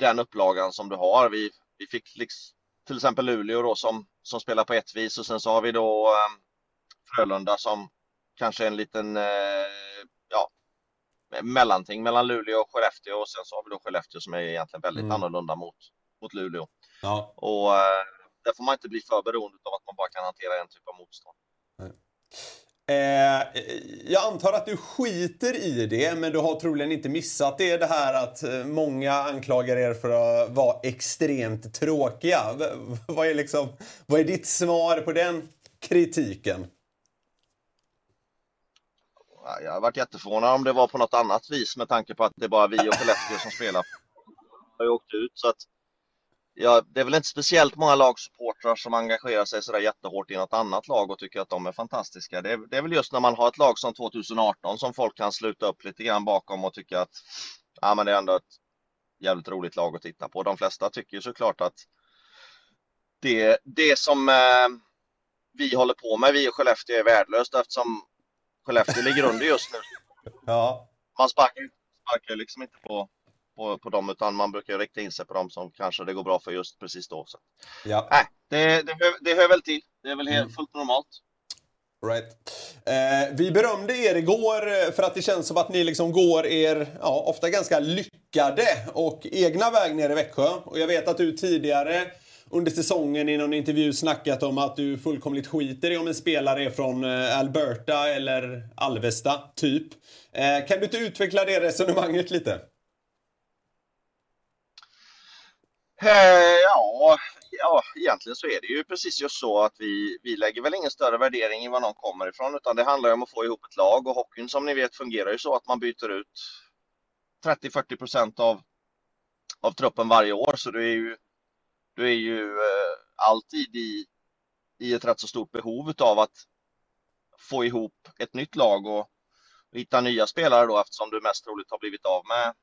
den upplagan som du har. Vi, vi fick liksom, till exempel Luleå då som, som spelar på ett vis och sen så har vi då eh, Frölunda som kanske är en liten eh, ja, mellanting mellan Luleå och Skellefteå och sen så har vi då Skellefteå som är egentligen väldigt mm. annorlunda mot, mot Luleå. Ja. Och eh, där får man inte bli för beroende av att man bara kan hantera en typ av motstånd. Nej. Eh, jag antar att du skiter i det, men du har troligen inte missat det, det här att eh, många anklagar er för att vara extremt tråkiga. Vad är, liksom, vad är ditt svar på den kritiken? Jag har varit jätteförvånad om det var på något annat vis med tanke på att det är bara vi och Skellefteå som spelar. Jag har ju åkt ut så att ja, det är väl inte speciellt många lagsupportrar som engagerar sig sådär jättehårt i något annat lag och tycker att de är fantastiska. Det är, det är väl just när man har ett lag som 2018 som folk kan sluta upp lite grann bakom och tycka att ja, men det är ändå ett jävligt roligt lag att titta på. De flesta tycker ju såklart att det, det som eh, vi håller på med, vi och Skellefteå, är värdelöst eftersom Skellefteå ligger under just nu. Ja. Man sparkar, sparkar liksom inte på på, på dem, utan man brukar rikta in sig på dem som kanske det går bra för just precis då. Så. Ja. Nej, det, det, hör, det hör väl till. Det är väl helt, mm. fullt normalt. Right. Eh, vi berömde er igår eh, för att det känns som att ni liksom går er, ja, ofta ganska lyckade och egna väg ner i Växjö. Och jag vet att du tidigare under säsongen i någon intervju snackat om att du fullkomligt skiter i om en spelare är från eh, Alberta eller Alvesta, typ. Eh, kan du inte utveckla det resonemanget lite? Eh, Eh, ja, ja, egentligen så är det ju precis just så att vi, vi lägger väl ingen större värdering i var någon kommer ifrån utan det handlar om att få ihop ett lag och hockeyn som ni vet fungerar ju så att man byter ut 30-40 procent av, av truppen varje år så du är ju, du är ju eh, alltid i, i ett rätt så stort behov av att få ihop ett nytt lag och hitta nya spelare då eftersom du mest troligt har blivit av med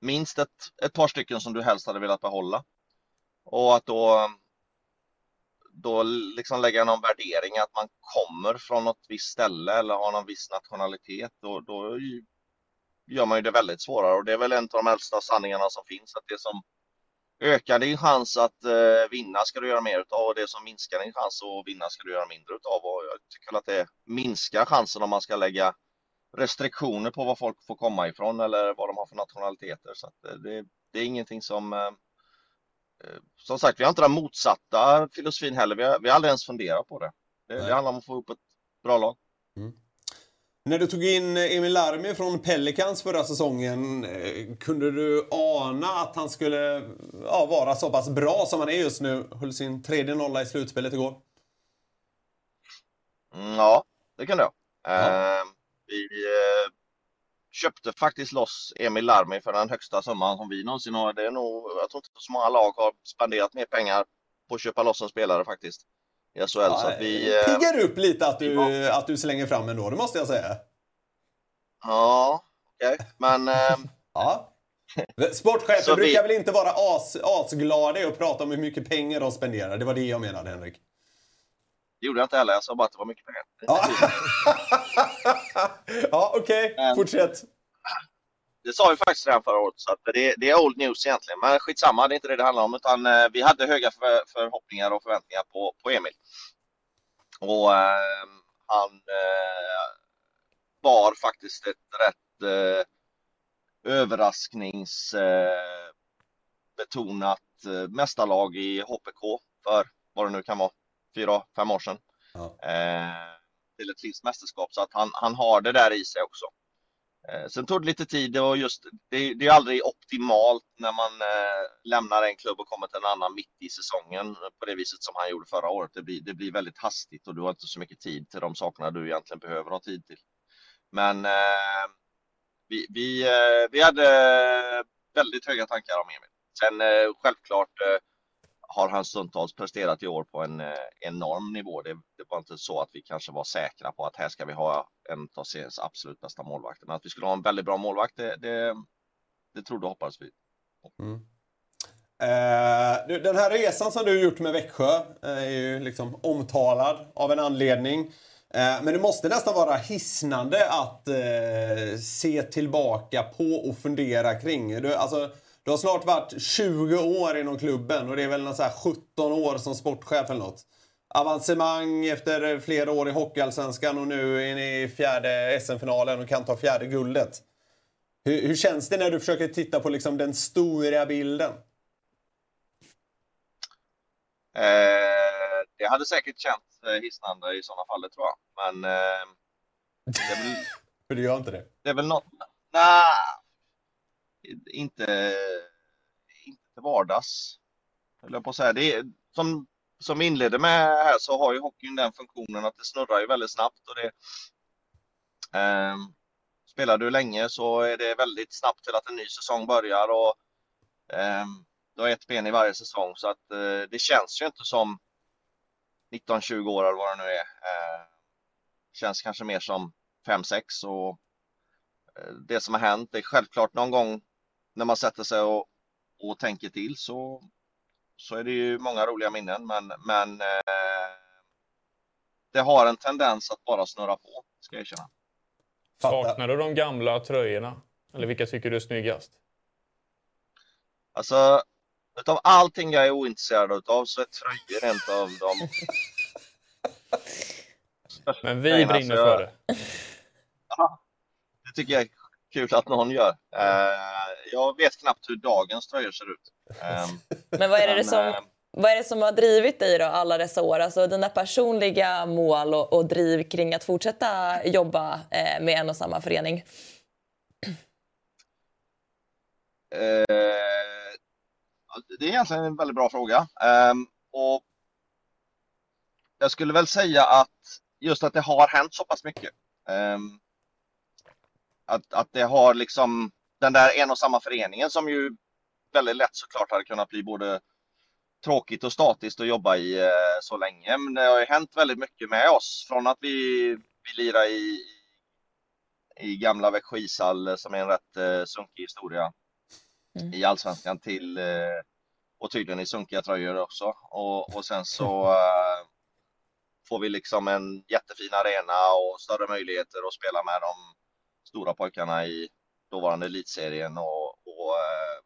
minst ett, ett par stycken som du helst hade velat behålla. Och att då, då liksom lägga någon värdering att man kommer från något visst ställe eller har någon viss nationalitet, då, då gör man ju det väldigt svårare. Och det är väl en av de äldsta sanningarna som finns, att det som, ökar din chans att eh, vinna ska du göra mer utav och det som minskar din chans att vinna ska du göra mindre utav. Och jag tycker att det minskar chansen om man ska lägga restriktioner på var folk får komma ifrån eller vad de har för nationaliteter. Så eh, det, det är ingenting som eh, eh, som sagt, vi har inte den motsatta filosofin heller. Vi har, vi har aldrig ens funderat på det. Det, det handlar om att få upp ett bra lag. Mm. När du tog in Emil Larmi från Pelicans förra säsongen, kunde du ana att han skulle ja, vara så pass bra som han är just nu? Höll sin tredje nolla i slutspelet igår. Mm, ja, det kunde jag. Ja. Uh, vi uh, köpte faktiskt loss Emil Larmi för den högsta summan som vi någonsin har. Det är nog, jag tror inte så många lag har spenderat mer pengar på att köpa loss en spelare faktiskt i SHL. Ja, så att vi, eh, piggar upp lite att du, ja. att du slänger fram ändå, det måste jag säga. Ja, okej. Okay. Men... Eh, ja. Sportchefen brukar vi... väl inte vara as, asglada i att prata om hur mycket pengar de spenderar. Det var det jag menade, Henrik. Det gjorde jag inte heller. Jag sa bara att det var mycket pengar. Ja, ja okej. Okay. Fortsätt. Det sa vi faktiskt redan förra året, så det, det, är old news egentligen. Men skitsamma, det är inte det det handlar om. Utan eh, vi hade höga för, förhoppningar och förväntningar på, på Emil. Och eh, han eh, var faktiskt ett rätt eh, överraskningsbetonat eh, mästarlag i HPK för vad det nu kan vara, fyra, fem år sedan. Ja. Eh, till ett finskt mästerskap, så att han, han har det där i sig också. Eh, sen tog det lite tid och just det, det är aldrig optimalt när man eh, lämnar en klubb och kommer till en annan mitt i säsongen på det viset som han gjorde förra året. Det blir, det blir väldigt hastigt och du har inte så mycket tid till de sakerna du egentligen behöver ha tid till. Men eh, vi, vi, eh, vi hade väldigt höga tankar om Emil. Sen eh, självklart har han stundtals presterat i år på en eh, enorm nivå. Det, det, var inte så att vi kanske var säkra på att här ska vi ha en av seriens absolut bästa målvakter. Men att vi skulle ha en väldigt bra målvakt, det, det, det trodde och hoppades vi. Mm. Eh, den här resan som du gjort med Växjö eh, är ju liksom omtalad av en anledning. Eh, men det måste nästan vara hisnande att eh, se tillbaka på och fundera kring. Du, alltså, du har snart varit 20 år inom klubben och det är väl så 17 år som sportchef eller något. Avancemang efter flera år i Hockeyallsvenskan och nu är ni i fjärde SM-finalen och kan ta fjärde guldet. Hur, hur, känns det när du försöker titta på liksom den stora bilden? Eh, det hade säkert känts Eh, hisnande i sådana fall, det tror jag. Men... Eh, det är väl... För du gör inte det? Det är väl något... Nej, inte, inte till vardags. Jag på att säga. Det är, som, som inledde med här så har ju hockeyn den funktionen att det snurrar ju väldigt snabbt och det eh, Spelar du länge så är det väldigt snabbt till att en ny säsong börjar och eh, du har ett ben i varje säsong så att eh, det känns ju inte som 19-20 år eller vad det nu är. Eh, känns kanske mer som 5-6 och eh, det som har hänt är självklart någon gång när man sätter sig och, och tänker till så, så är det ju många roliga minnen men, men eh, det har en tendens att bara snurra på, ska jag erkänna. Saknar du de gamla tröjorna? Eller vilka tycker du är snyggast? Alltså, Utav allting jag är ointresserad utav så är tröjor en av dem. Men vi brinner alltså, för det. Ja, det tycker jag är kul att någon gör. Uh, jag vet knappt hur dagens tröjor ser ut. Um, men vad är det, men, som, uh, vad är det som har drivit dig då alla dessa år? Alltså dina personliga mål och, och driv kring att fortsätta jobba uh, med en och samma förening? det är egentligen en väldigt bra fråga. Um, och jag skulle väl säga att just att det har hänt så pass mycket. Um, att, att det har liksom den där en och samma föreningen som ju väldigt lätt såklart hade kunnat bli både tråkigt och statiskt att jobba i eh, så länge. Men det har ju hänt väldigt mycket med oss från att vi, vi lirar i, i gamla Växjö ishall som är en rätt eh, sunkig historia mm. i allsvenskan till eh, och tydligen i sunkiga tröjor också. Och, och sen så uh, får vi liksom en jättefin arena och större möjligheter att spela med de stora pojkarna i dåvarande elitserien och, och uh,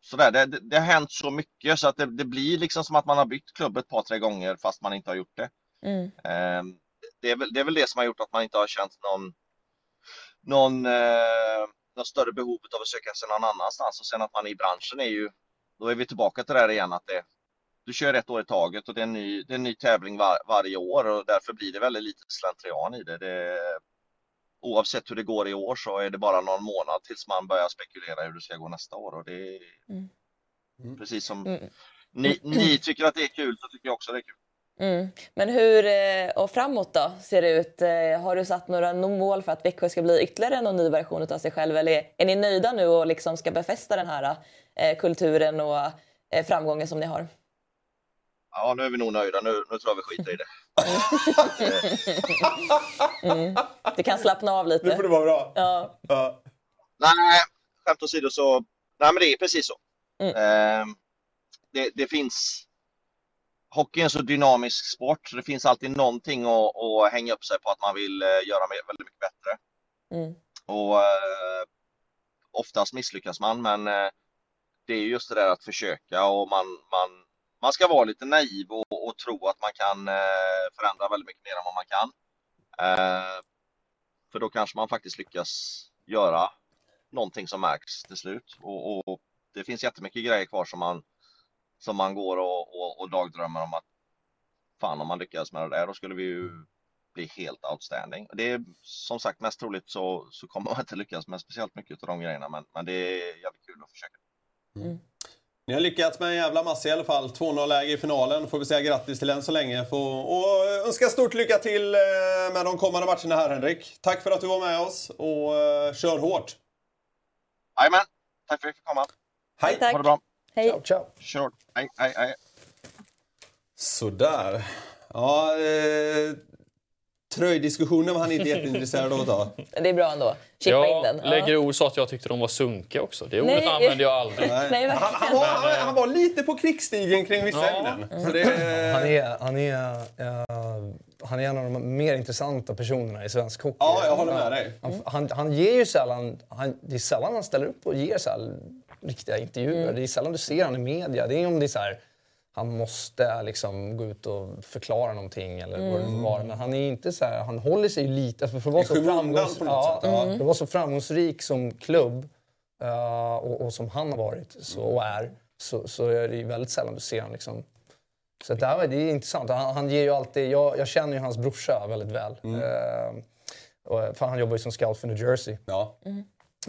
sådär. Det, det, det har hänt så mycket så att det, det, blir liksom som att man har bytt klubb ett par, tre gånger fast man inte har gjort det. Mm. Eh, det, är väl, det är väl det som har gjort att man inte har känt någon, någon, eh, någon större behov av att söka sig någon annanstans. Och sen att man i branschen är ju, då är vi tillbaka till det här igen att det, du kör ett år i taget och det är en ny, det är en ny tävling var, varje år och därför blir det väldigt lite slentrian i det. det. Oavsett hur det går i år så är det bara någon månad tills man börjar spekulera hur det ska gå nästa år. Och det är Mm. precis som Mm. ni, ni tycker att det är kul så tycker jag också det är kul. Mm. Men hur, eh, och framåt då, ser det ut? Eh, Har du satt några mål för att Växjö ska bli ytterligare någon ny version av sig själv? Eller är- ni nöjda nu och liksom ska befästa den här eh, kulturen och framgången som ni har? Ja, nu är vi nog nöjda. Nu, nu tror jag vi skiter i det. Mm. Du kan slappna av Nu får lite. det vara bra. Ja. Ja. Nej, skämt åsido så, nej men det är precis så. Mm. Ehm, det, det finns, hockey är en så dynamisk sport så det finns alltid någonting att, att hänga upp sig på att man vill eh, göra mer- väldigt mycket bättre. Mm. Och eh, oftast misslyckas man men eh, det är just det där att försöka och man, man, man ska vara lite naiv och, och tro att man kan eh, förändra väldigt mycket mer än vad man kan. Eh, för då kanske man faktiskt lyckas göra någonting som märks till slut. Och, och det finns jättemycket grejer kvar som man, som man går och, och, och dagdrömmer om att fan om man lyckas med det där då skulle vi ju bli helt outstanding. Det är som sagt mest troligt så, så kommer man inte lyckas med speciellt mycket av de grejerna men, men det är jävligt kul att försöka. Mm. Ni har lyckats med en jävla massa i alla fall. 2-0-läge i finalen. Får vi säga grattis till än så länge. Får, och önska stort lycka till eh, med de kommande matcherna här Henrik. Tack för att du var med oss och eh, kör hårt. Jajamän, tack för att jag fick komma. Hej! Tack. Ha det bra. Hej. Ciao, ciao. Kör. Hej, hej, hej. Sådär. Ja, eh, tröjdiskussionen var han inte jätteintresserad av att ta. Det är bra ändå. Chippa in Jag den. Ja. lägger ord så att jag tyckte de var sunkiga också. Det ordet Nej. använder jag aldrig. Nej. Nej, han, han, var, han, han var lite på krigsstigen kring vissa Ja. ämnen. Så det, Han är, han, är, eh, han är en av de mer intressanta personerna i svensk hockey. Ja, jag håller med dig. Han, han, han ger ju sällan... Han, det är sällan han ställer upp och ger så här riktiga intervjuer. Det är sällan du ser honom i media. Det är om det är så här, han måste liksom gå ut och förklara någonting eller vad det nu var. Men han är inte så här, han håller sig lite... För, för, att vara så framgångs, ja, ja. för att så framgångsrik som klubb eh, och, och som han har varit så, och är så, så är det ju väldigt sällan du ser honom liksom så det, här, det är intressant. Han, han ger ju alltid, jag, jag känner ju hans brorsa väldigt väl. Eh, och, för han jobbar ju som scout för New Jersey. Ja.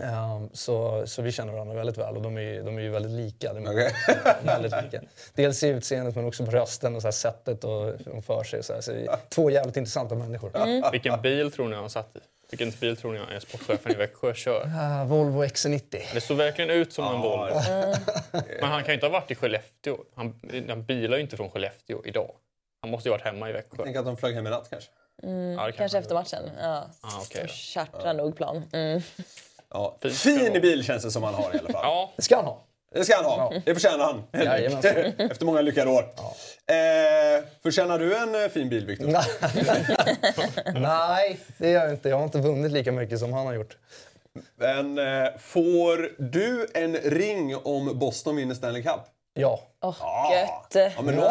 Eh, så, så vi känner varandra väldigt väl och de är, ju- de är ju väldigt lika. De är Okej. väldigt lika. Dels i utseendet men också på rösten och så här sättet och hur de för sig. Så här. Så två jävligt intressanta människor. Vilken bil tror ni han satt i? Vilken bil tror ni är sportchefen i Växjö kör? Uh, Volvo XC90. Det såg verkligen ut som en Ja. Volvo. Men han kan ju inte ha varit i Skellefteå. Han, han bilar ju inte från Skellefteå idag. Han måste ju varit hemma i Växjö. Tänk att de flög hem i natt kanske. Ja, det kan Kanske efter matchen. Ja. Ah, okej De då. chartrar nog plan. Mm. Ja. Fin vara. bil känns det som han har i alla fall. Ja, Det ska han ha. Det ska han ha. Det förtjänar han. Efter många lyckade år. Eh, förtjänar du en eh, fin bil, Viktor? Nej, det gör jag inte. Jag har inte vunnit lika mycket som han har gjort. Men eh, får du en ring om Boston vinner Stanley Cup? Ja. Åh, Ja. gött. Ja, men då,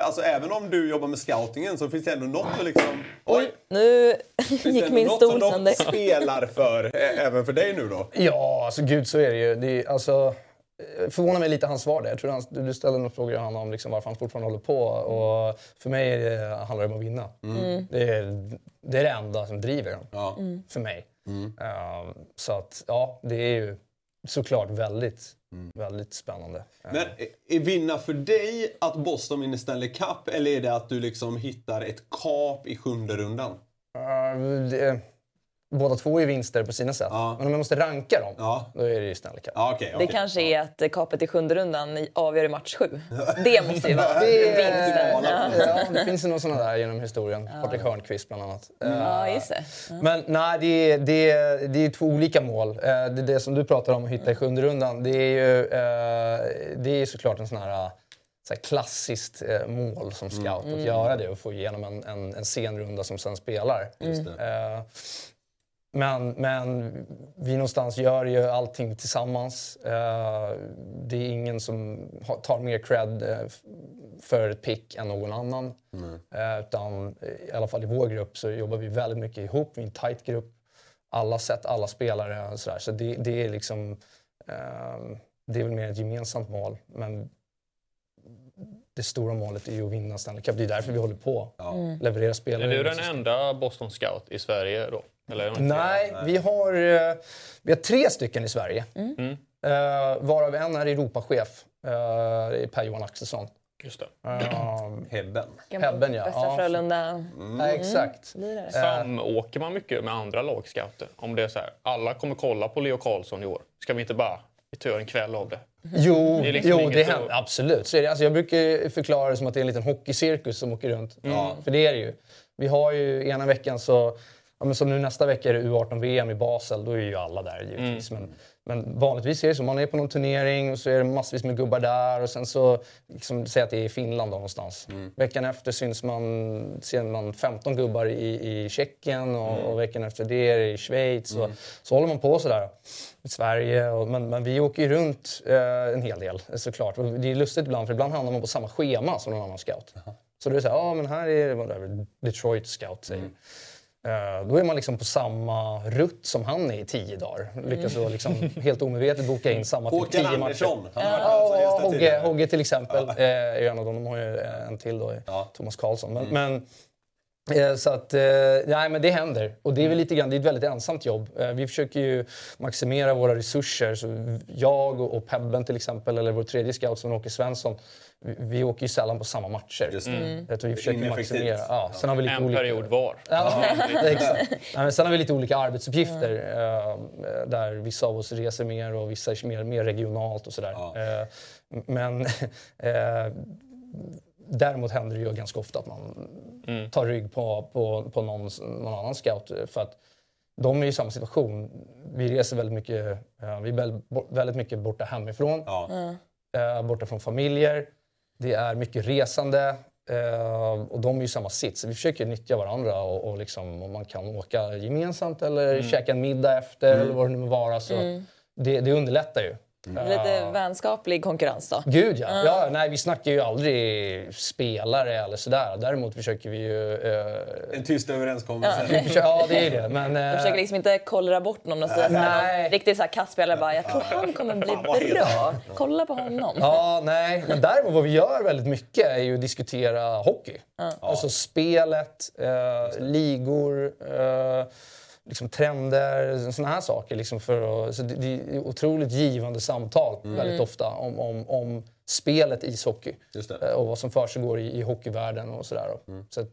alltså, även om du jobbar med scoutingen så finns det ändå något att liksom... Oj! Nu Finns det gick ändå min något stol som de sönder. spelar för, eh, även för dig nu då? Ja, alltså gud så är det ju. Det är, alltså, eh, förvånar mig lite hans svar där. Jag tror han, du ställde några frågor han om liksom varför han fortfarande håller på. Och för mig är det, handlar det om att vinna. Det, är, det är det enda som driver honom. Ja. För mig. Eh, så att, ja, det är ju såklart väldigt, väldigt spännande. Eh, Men är- är vinna för dig att Boston vinner Stanley Cup eller är det att du liksom hittar ett kap i sjunde rundan? eh, det, båda två är vinster på sina sätt. Ja. Men om jag måste ranka dem, Ja. då är det ju Stanley Cup. Ja, okej. Det okej. kanske är att kapet i sjunde rundan avgör i match sju. Det måste ju vara Det- vinsten. Ja. Ja, det finns ju några sådana där genom historien. Patrik Hörnqvist bland annat. Eh, ja, just det. Men nej, det är, det, är, det är två olika mål. Eh, Det, det som du pratar om att hitta i sjunde rundan, det är ju eh, det är såklart en sån här, eh, så klassiskt eh, mål som scout. Att göra det och få igenom en, en, en sen runda som sen spelar. Just det. Eh, men, men vi någonstans gör ju allting tillsammans. Eh, det är ingen som tar mer cred eh, för ett pick än någon annan. Eh, utan i alla fall i vår grupp så jobbar vi väldigt mycket ihop. Vi är en tight grupp. Alla sett alla spelare och sådär. Så det, det är liksom... Eh, det är väl mer ett gemensamt mål. Men det stora målet är ju att vinna Stanley Cup. Det är därför vi håller på. Mm. Leverera spelare. Är du den enda Boston Scout i Sverige då? Eller Nej, vi har, eh, vi har tre stycken i Sverige. Mm. Eh, varav en är Europachef. Uh, det är Per-Johan Axelsson. Just det. Uh, Hebben. Hebben, ja. Västra Frölunda. ja, exakt. Lirare. Samåker man mycket med andra lagscouter? Om det är så här, alla kommer kolla på Leo Karlsson i år. Ska vi inte bara vi tar en kväll av det? Jo, Det är liksom jo det händer. Absolut. Så är det. Alltså, jag brukar förklara det som att det är en liten hockeycirkus som åker runt. Ja, för det är det ju. Vi har ju ena veckan så... Ja, men som nu nästa vecka är det U18-VM i Basel. Då är ju alla där givetvis. Men, men vanligtvis är det så. Man är på någon turnering och så är det massvis med gubbar där. Och sen så, liksom, säg att det är i Finland då någonstans. Veckan efter syns man, ser man 15 gubbar i, i Tjeckien och, och veckan efter det är det i Schweiz. Och, så håller man på sådär. I Sverige. Och, men, men vi åker ju runt eh, en hel del såklart. Och det är lustigt ibland för ibland hamnar man på samma schema som någon annan scout. Så det så här, ja men här är whatever, Detroit scout säger. Eh, Då är man liksom på samma rutt som han är i tio dagar. Lyckas då liksom helt omedvetet boka in samma typ Håkan tio matcher. Andersson. Som Ja, här Hogge. Hogge till exempel eh, är en av dem. De har ju en till då, Ja. Thomas Karlsson. Men, men, eh, så att, eh, nej, men det händer. Och det är väl lite grann, det är ett väldigt ensamt jobb. Eh, Vi försöker ju maximera våra resurser. Så jag och Pebben till exempel, eller vår tredje scout som Åke Svensson, vi, vi åker ju sällan på samma matcher. Just det. Tror vi försöker maximera. Ja, sen har vi lite En olika... period var. Ja, exakt. Nej, men sen har vi lite olika arbetsuppgifter. eh, där vissa av oss reser mer och vissa är mer, mer regionalt och sådär. Ja. Eh, men eh, däremot händer det ju ganska ofta att man tar rygg på, på, på någon, någon annan scout. För att de är i samma situation. Vi reser väldigt mycket, eh, vi är väl- väldigt mycket borta hemifrån Ja. eh, borta från familjer. Det är mycket resande eh, och de är ju i samma sits. Vi försöker nyttja varandra och, och liksom, om man kan åka gemensamt eller käka en middag efter eller vad det nu må vara. Så det, det underlättar ju. Lite vänskaplig konkurrens då. Gud ja. ja! Nej, vi snackar ju aldrig spelare eller sådär. Däremot försöker vi ju... Eh, En tyst överenskommelse. vi försöker, ja, det är det. Men, eh, Jag försöker liksom inte kollra bort någon och säga såhär, Nej. någon riktigt såhär kassspelare bara “jag tror han kommer bli bra, kolla på honom”. Ja, nej. Men däremot vad vi gör väldigt mycket är ju att diskutera hockey. Alltså spelet, eh, ligor, eh, liksom trender, såna här saker. Liksom för att, så det, det är otroligt givande samtal väldigt ofta om, om, om spelet ishockey. Just det. Eh, och vad som försiggår i, i hockeyvärlden och sådär. Så att,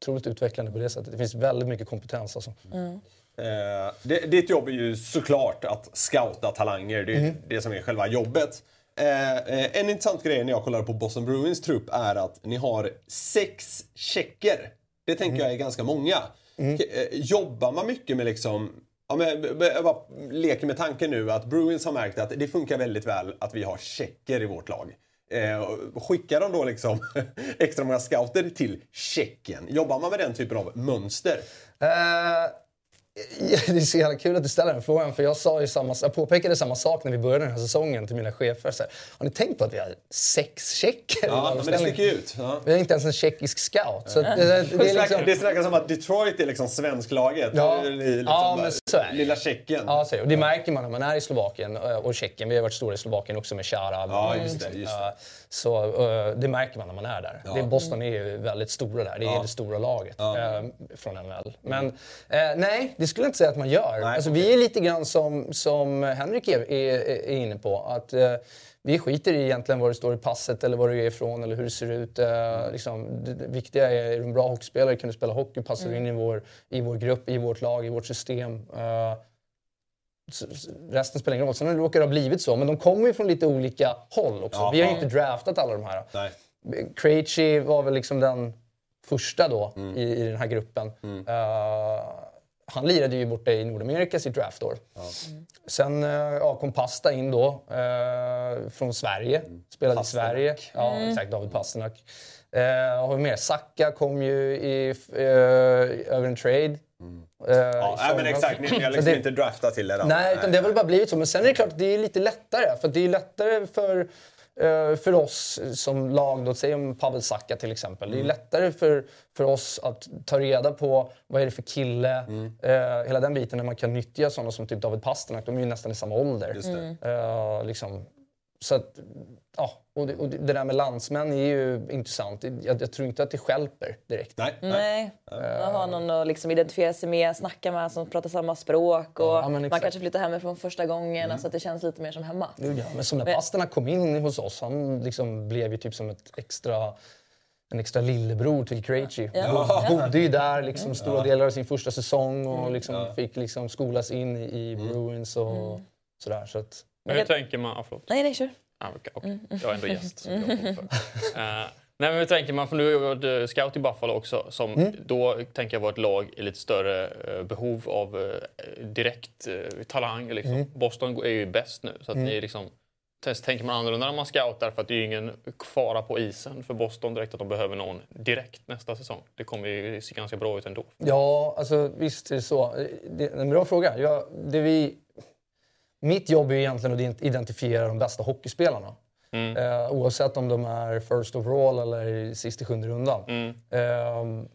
otroligt utvecklande på det sättet. Det finns väldigt mycket kompetens alltså. Eh, det, ditt jobb är ju såklart att scouta talanger. Det är ju det som är själva jobbet. Eh, eh, en intressant grej när jag kollar på Boston Bruins trupp är att ni har sex tjecker. Det tänker Mhm. jag är ganska många. K- eh, jobbar man mycket med liksom Ja, men jag bara leker med tanken nu att Bruins har märkt att det funkar väldigt väl att vi har tjecker i vårt lag. Eh, skickar de då liksom extra många scouter till Tjeckien? Jobbar man med den typen av mönster? Eh, det är så jävla kul att du ställer den frågan. För jag, sa ju samma, jag påpekade samma sak när vi började den här säsongen till mina chefer. Så här, har ni tänkt på att vi har sex tjecker? Ja, men det sticker ut. Ja. Vi har inte ens en tjeckisk scout. Så att det, det, det är liksom, det snackas om att Detroit är liksom svensklaget. Ja. Liksom Ja, men så är det. Lilla Tjeckien. ja, så, och det märker man när man är i Slovakien eh, och Tjeckien. Vi har varit stora i Slovakien också med Shara. Ja, just det, just det. Eh, Så eh, det märker man när man är där. Det, Boston är ju väldigt stora där. Det är det stora laget eh, från NHL. Men eh, nej, det skulle jag inte säga att man gör. Nej, alltså, okej. Vi är lite grann som, som Henrik är, är, är inne på. Att, eh, vi skiter i egentligen vad det står i passet eller var du är ifrån eller hur det ser ut. Eh, liksom, det, det viktiga är, är du en bra hockeyspelare, kan du spela hockey, passar du in i vår, i vår grupp, i vårt lag, i vårt system. Eh, Resten spelar ingen roll. Sen råkar det ha blivit så. Men de kommer ju från lite olika håll också. Ja, vi har ju inte draftat alla de här. Nej. Krejci var väl liksom den första då Mm. i, i den här gruppen. Eh, han lirade ju borta i Nordamerika sitt draftår. Sen uh, ja, kom Pasta in då eh, från Sverige. Spelade Mm. Pasternak. i Sverige. Ja, exakt. David Pasternak. Uh, har vi mer? Sacka kom ju i, eh, över en trade. Eh, Ja, nej, men exakt. Ni, ni har liksom det- inte draftat till er Nej, utan det har väl bara blivit så. Men sen är det klart att det är lite lättare. För det är lättare för, eh, för oss som lag, då, säg om Pavel Saka till exempel. Mm. Det är lättare för, för oss att ta reda på vad är det för kille, Mm. eh, hela den biten, när man kan nyttja sådana som typ David Pasternak. De är ju nästan i samma ålder. Just det. Eh, liksom. Så att, ja, och det, och det där med landsmän är ju intressant. Jag, jag tror inte att det stjälper direkt. Nej, nej. Nej, man har någon att liksom identifiera sig med, snacka med som pratar samma språk och Ja, man exakt. kanske flyttar hemifrån första gången. Alltså att det känns lite mer som hemma. Ja. Men som när Men- kom in hos oss, han liksom blev ju typ som ett extra en extra lillebror till Krejci. Ja. Bo- Bodde ju där liksom stora delar av sin första säsong och liksom fick liksom skolas in i, Bruins och sådär. Så att, Men hur tänker man... Ah, förlåt. Nej, nej, kör. Ah, okej, okej. Jag är ändå gäst. Jag för. Eh, nej, men hur tänker man? För nu har jag eh, scout i Buffalo också. Som Då tänker jag var ett lag i lite större eh, behov av eh, direkt talang. Liksom. Boston är ju bäst nu. Så att ni liksom, Test tänker man annorlunda när man scoutar för att det är ju ingen fara på isen för Boston direkt att de behöver någon direkt nästa säsong. Det kommer ju se ganska bra ut ändå. Ja, alltså visst är det så. Det är en bra fråga. Jag, det vi, mitt jobb är egentligen att identifiera de bästa hockeyspelarna. Eh, oavsett om de är first overall eller sist i sjunde rundan. Eh,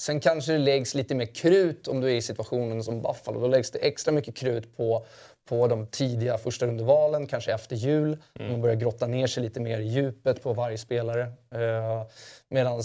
sen kanske det läggs lite mer krut om du är i situationen som Buffalo. Då läggs det extra mycket krut på, på de tidiga första rundevalen, kanske efter jul. Man börjar grotta ner sig lite mer i djupet på varje spelare. Eh, Medan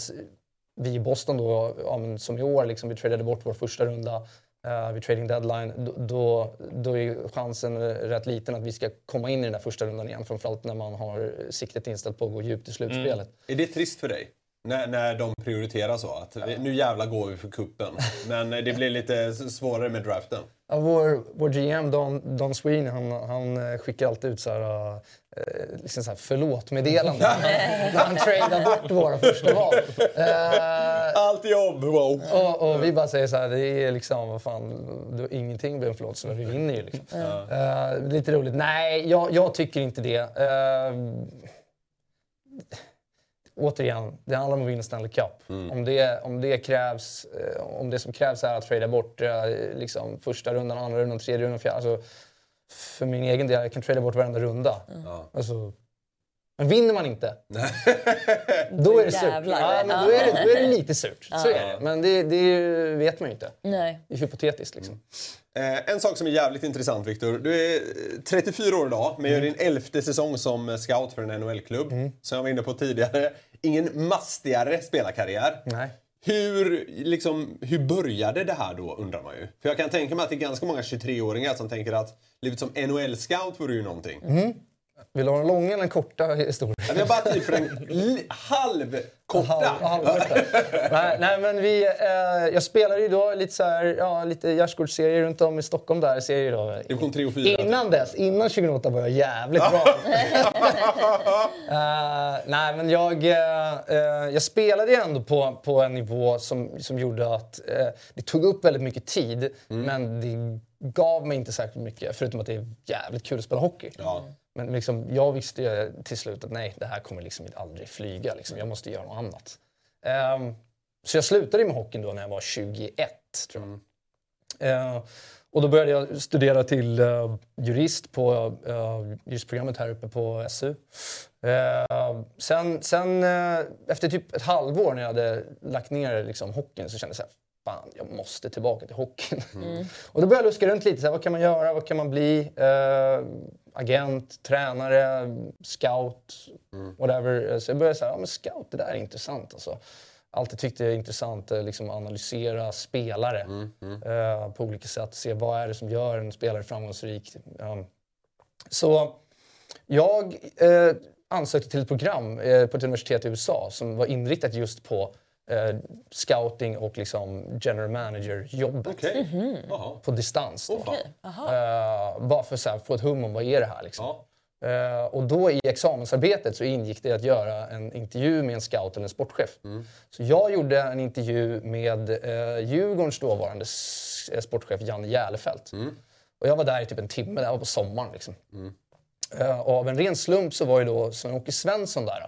vi i Boston då, ja, som i år, liksom, vi tradade bort vår första runda uh, vid trading deadline. Då, då, är chansen rätt liten att vi ska komma in i den där första rundan igen. Framförallt när man har siktet inställt på att gå djupt i slutspelet. Är det trist för dig? När, när de prioriterar så? Att vi- nu jävla går vi för kuppen. Men det blir lite svårare med draften. Ja, vår, vår GM Don, Don Sweeney han, han eh, skickar alltid ut så här, eh, liksom så här förlåt-meddelanden när han tradar bort våra första val. Eh, Allt jobb! Wow! Och, och vi bara säger så här, det är liksom, vad fan, du har ingenting med en förlåtelse, men vi vinner ju liksom. Eh, lite roligt. Nej, jag, jag tycker inte det. Eh, återigen, det handlar om att vinna Stanley Cup. Om, det, om, det krävs, eh, om det som krävs är att trada bort eh, liksom, första rundan, andra rundan, tredje rundan, fjärde. Alltså, för min egen del, jag kan trada bort varenda runda. Alltså, men vinner man inte, då är det surt. Ja, men då, är det, då är det lite surt. Så är det. Men det, det vet man ju inte. Nej. Det är hypotetiskt liksom. Eh, en sak som är jävligt intressant, Viktor. Du är 34 år idag, men gör din elfte säsong som scout för en NHL-klubb. Som jag var inne på tidigare. Ingen mastigare spelarkarriär. Nej. Hur, liksom, hur började det här då, undrar man ju. För jag kan tänka mig att det är ganska många 23-åringar som tänker att livet som NHL-scout vore ju någonting. Vill du ha den långa eller den korta historien? Vi har bara tid för den li- halvkorta. Halv- halvkorta. nej, nej, men vi, eh, jag spelade ju då lite, så här, ja, lite gärdsgårdsserier runt om i Stockholm. där serier då. Division 3 och 4. Innan dess, innan 2008 var jag jävligt bra. Eh, nej, men jag, eh, jag spelade ju ändå på, på en nivå som, som gjorde att eh, det tog upp väldigt mycket tid. Men det gav mig inte särskilt mycket, förutom att det är jävligt kul att spela hockey. Ja. Men liksom, jag visste ju till slut att nej, det här kommer liksom aldrig flyga. Liksom. Jag måste göra något annat. Ehm, så jag slutade med hockeyn då när jag var 21, tror jag. Eh, och då började jag studera till eh, jurist på uh, juristprogrammet här uppe på SU. Eh, sen sen eh, efter typ ett halvår när jag hade lagt ner liksom, hockeyn så kände jag så här, fan jag måste tillbaka till hockeyn. och då började jag luska runt lite, så här, vad kan man göra, vad kan man bli? Agent, tränare, scout, whatever. Så jag började säga, ja men scout, det där är intressant alltså alltid tyckte det är intressant att liksom analysera spelare eh, på olika sätt. Se vad är det som gör en spelare framgångsrik. Um, så jag eh, ansökte till ett program eh, på ett universitet i USA som var inriktat just på eh, scouting och liksom general manager-jobbet Okej. Jaha. på distans. Då. Aha. Eh, bara för att få ett hum om vad är det här. Liksom. Ja. Eh, och då i examensarbetet så ingick det att göra en intervju med en scout eller en sportchef. Så jag gjorde en intervju med eh, Djurgårdens dåvarande eh, sportchef Janne Järlefelt. Och jag var där i typ en timme, det här var på sommaren. Liksom. Och av en ren slump så var ju då Sven-Åke Svensson där.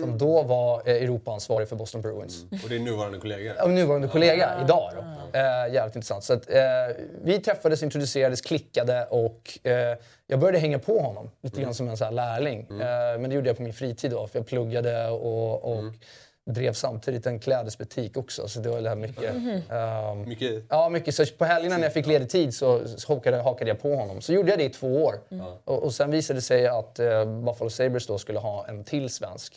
Som då var eh, Europaansvarig för Boston Bruins. Och det är nuvarande kollegor. Ja, nuvarande kollega idag. Då. Eh, jävligt intressant. Så att, eh, vi träffades, introducerades, klickade och eh, jag började hänga på honom. Lite grann som en så lärling. Eh, men det gjorde jag på min fritid då, för jag pluggade och, och drev samtidigt en klädesbutik också. Så det var det här mycket... ehm, Mycket... Ja, mycket. Så på helgerna när jag fick ledig tid så så hakade, hakade jag på honom. Så gjorde jag det i två år. Och, och sen visade det sig att eh, Buffalo Sabres då skulle ha en till svensk.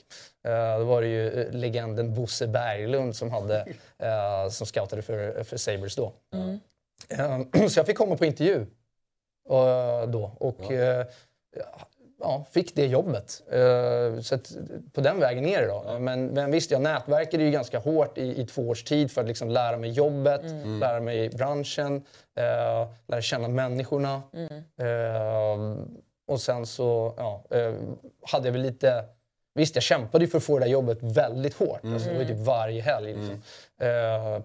Eh, då var det ju eh, legenden Bosse Berglund som, hade, eh, som scoutade för, för Sabres då. Eh, så jag fick komma på intervju då. Och, eh, ja, fick det jobbet. Eh, så att, på den vägen är det då. Men, men visst, jag nätverkade ju ganska hårt i, i två års tid för att liksom lära mig jobbet, lära mig branschen, eh, lära känna människorna. Eh, och sen så ja, hade jag väl lite... Visst, jag kämpade ju för att få det där jobbet väldigt hårt. Alltså, det var ju typ varje helg. Liksom. Eh,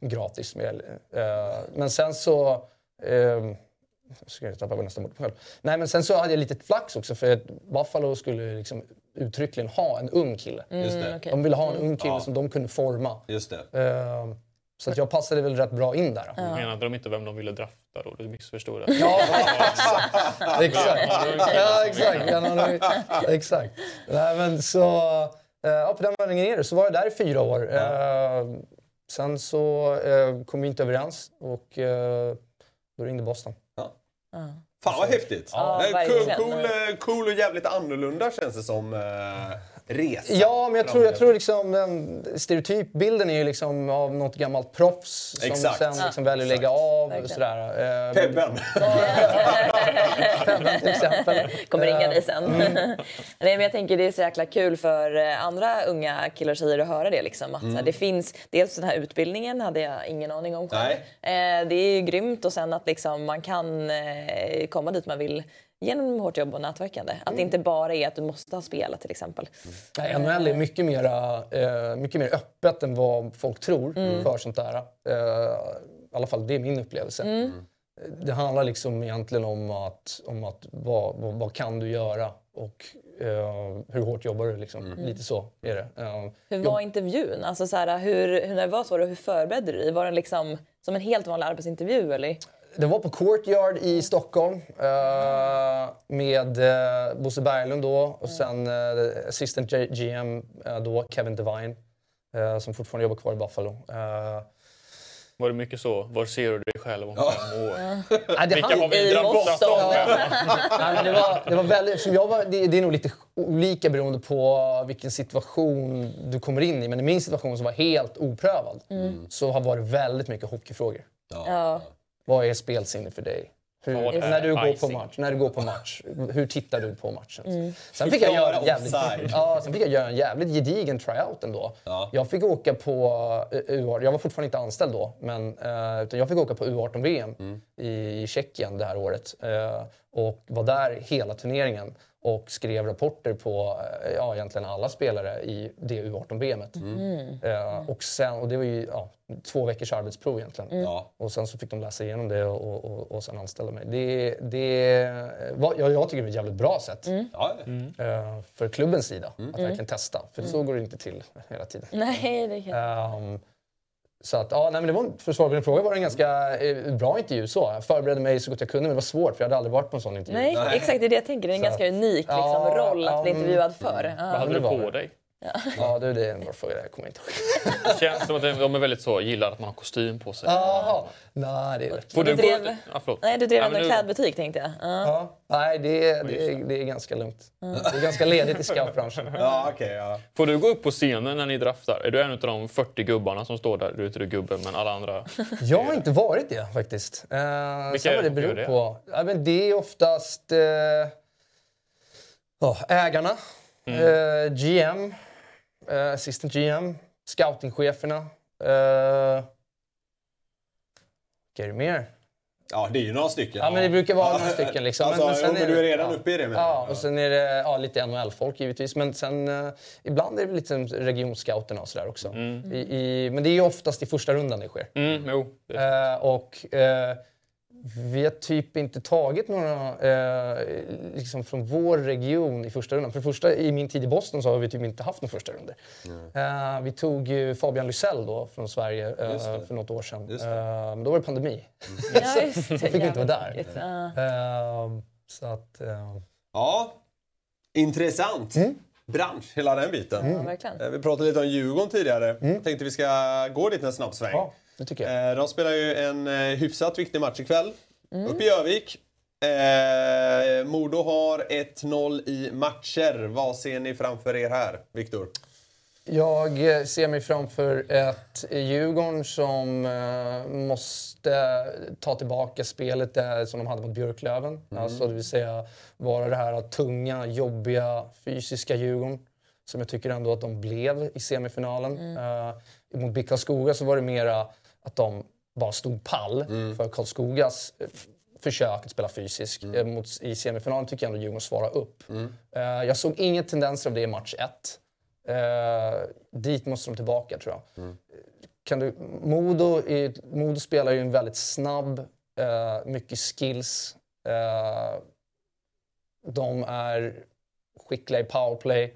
gratis. Med, men sen så... Eh, jag ska tappa nästan bort mig själv. Nej, men sen så hade jag lite flax också för att Buffalo skulle liksom uttryckligen ha en ung kille. Just det. Mm, okej. De ville ha en ung kille Ja. som de kunde forma. Just det. Eh, så att jag passade väl rätt bra in där. Menade de inte vem de ville drafta då? Du missförstod det. Ja, exakt. Ja, exakt. Ja, exakt. Nej, men så, eh, ja, på den vägen är det. Så var jag där i fyra år. Eh, sen så eh, kom vi inte överens och eh, då ringde Boston. Fan vad häftigt! Ja, Eh, cool, cool, eh, cool och jävligt annorlunda känns det som. Resa. Ja, men jag tror, jag tror liksom den stereotypbilden är ju liksom av något gammalt proffs som Exakt. sen liksom väljer att lägga av. Och sådär. Eh, Pebben. Pebben till exempel. Kommer ringa dig Eh, sen. Nej, men jag tänker det är så jäkla kul för eh, andra unga killar och tjejer att höra det. Liksom. Att, här, det finns, dels den här utbildningen hade jag ingen aning om själv. Eh, det är ju grymt och sen att liksom, man kan eh, komma dit man vill genom hårt jobb och nätverkande. Att det inte bara är att du måste ha spelat till exempel. Nej, NHL är mycket mer, eh, mycket mer öppet än vad folk tror för sånt där. Eh, I alla fall det är min upplevelse. Det handlar liksom egentligen om att, om att vad, vad, vad kan du göra och eh, hur hårt jobbar du? Liksom. Lite så är det. Eh, Hur var intervjun? Alltså, så här, hur, hur nervös var du? Hur förberedde du dig? Var den liksom som en helt vanlig arbetsintervju? Eller? Det var på Courtyard i Stockholm eh, med eh, Bosse Berglund då och sen eh, assistant G- GM eh, då, Kevin Devine, eh, som fortfarande jobbar kvar i Buffalo. Eh, Var det mycket så? Var ser du dig själv om fem år? det Vilka har vi Boston. om? Nej, det, var, det var väldigt, som jag var, det, det är nog lite olika beroende på vilken situation du kommer in i. Men i min situation som var helt oprövad så har varit väldigt mycket hockeyfrågor. Ja. Vad är spelsinne för dig? Hur, när, du går på match, när du går på match, hur tittar du på matchen? Mm. Sen, fick jag göra en jävligt, ja, sen fick jag göra en jävligt gedigen tryout ändå. Ja. Jag fick åka på uh, U18, jag var fortfarande inte anställd då, men uh, utan jag fick åka på U18-VM Mm. i, i Tjeckien det här året. Uh, och var där hela turneringen och skrev rapporter på uh, ja, egentligen alla spelare i det U18-VMet. Uh, och, sen, och det var ju ja, två veckors arbetsprov egentligen. Ja. Och sen så fick de läsa igenom det och, och, och sen anställa mig. Det, det var, jag, jag tycker det var ett jävligt bra sätt Ja. eh, för klubbens sida att verkligen testa. För så går det inte till hela tiden. Nej, det kan... Ehm, så att, ja, nej, men det var, för att svara på din fråga var det en ganska eh, bra intervju. Så. Jag förberedde mig så gott jag kunde, men det var svårt för jag hade aldrig varit på en sån intervju. Nej, exakt det är det jag tänker. Det är en Så ganska att- unik liksom, Ja, roll att ja, bli mm. intervjuad för. Vad hade du på dig? Ja, det, det är en bra fråga. Jag kommer inte ihåg. Det känns som att de är väldigt så, gillar att man har kostym på sig. Jaha. Nej, det är rätt. Får Du du drev-? Ja, förlåt. Nej, du drev Ja, ändå en klädbutik tänkte jag. Ja. Ja. Nej, det är, det, är, det är ganska lugnt. Det är ganska ledigt i scoutbranschen. Ja, okej. ja. Får du gå upp på scenen när ni draftar? Är du en av de 40 gubbarna som står där? Du är inte du gubben, men alla andra. Jag har inte varit det faktiskt. Uh, Vilka är vad det beror det? på. Ja, men det är oftast eh, ja, ägarna, eh, GM, eh, assistant GM, scoutingcheferna. Uh, vilka är det mer? ja, det är ju några stycken. Ja, men det brukar vara några stycken. Liksom. Alltså, men, jo, men du är redan ja. uppe i det. menar Ja, och sen är det ja, lite NHL-folk givetvis. Men sen eh, ibland är det lite regionscouterna och sådär också. I, i, men det är ju oftast i första rundan det sker. Mm, jo. det- Eh, och eh, Vi har typ inte tagit några eh, liksom från vår region i första rundan. För det första, i min tid i Boston så har vi typ inte haft några första runder. Eh, vi tog ju Fabian Lysell då från Sverige eh, för något år sedan. Eh, men då var det pandemi. Ja, just det. fick inte vara där. Ja. Eh, så att... Eh, Ja, intressant. Bransch, hela den biten. Ja, verkligen. Vi pratade lite om Djurgården tidigare. Tänkte vi ska gå dit en snabb sväng. ja, det tycker jag. Eh, De spelar ju en eh, hyfsat viktig match ikväll. Mm. Uppe i Övik. Eh, Modo har 1-0 i matcher. Vad ser ni framför er här, Viktor? Jag eh, ser mig framför ett Djurgården som måste ta tillbaka spelet där, som de hade mot Björklöven. Alltså, det vill säga vara det här tunga, jobbiga, fysiska Djurgården. Som jag tycker ändå att de blev i semifinalen. Eh, mot BIK Karlskoga så var det mera att de bara stod pall för Karlskogas eh, försök att spela fysiskt. Eh, Mot, I semifinalen tycker jag ändå Djurgården svarade upp. Eh, jag såg inga tendenser av det i match 1. Eh, dit måste de tillbaka tror jag. Kan du, Modo, är, Modo spelar ju en väldigt snabb, eh, mycket skills. Eh, de är skickliga i powerplay.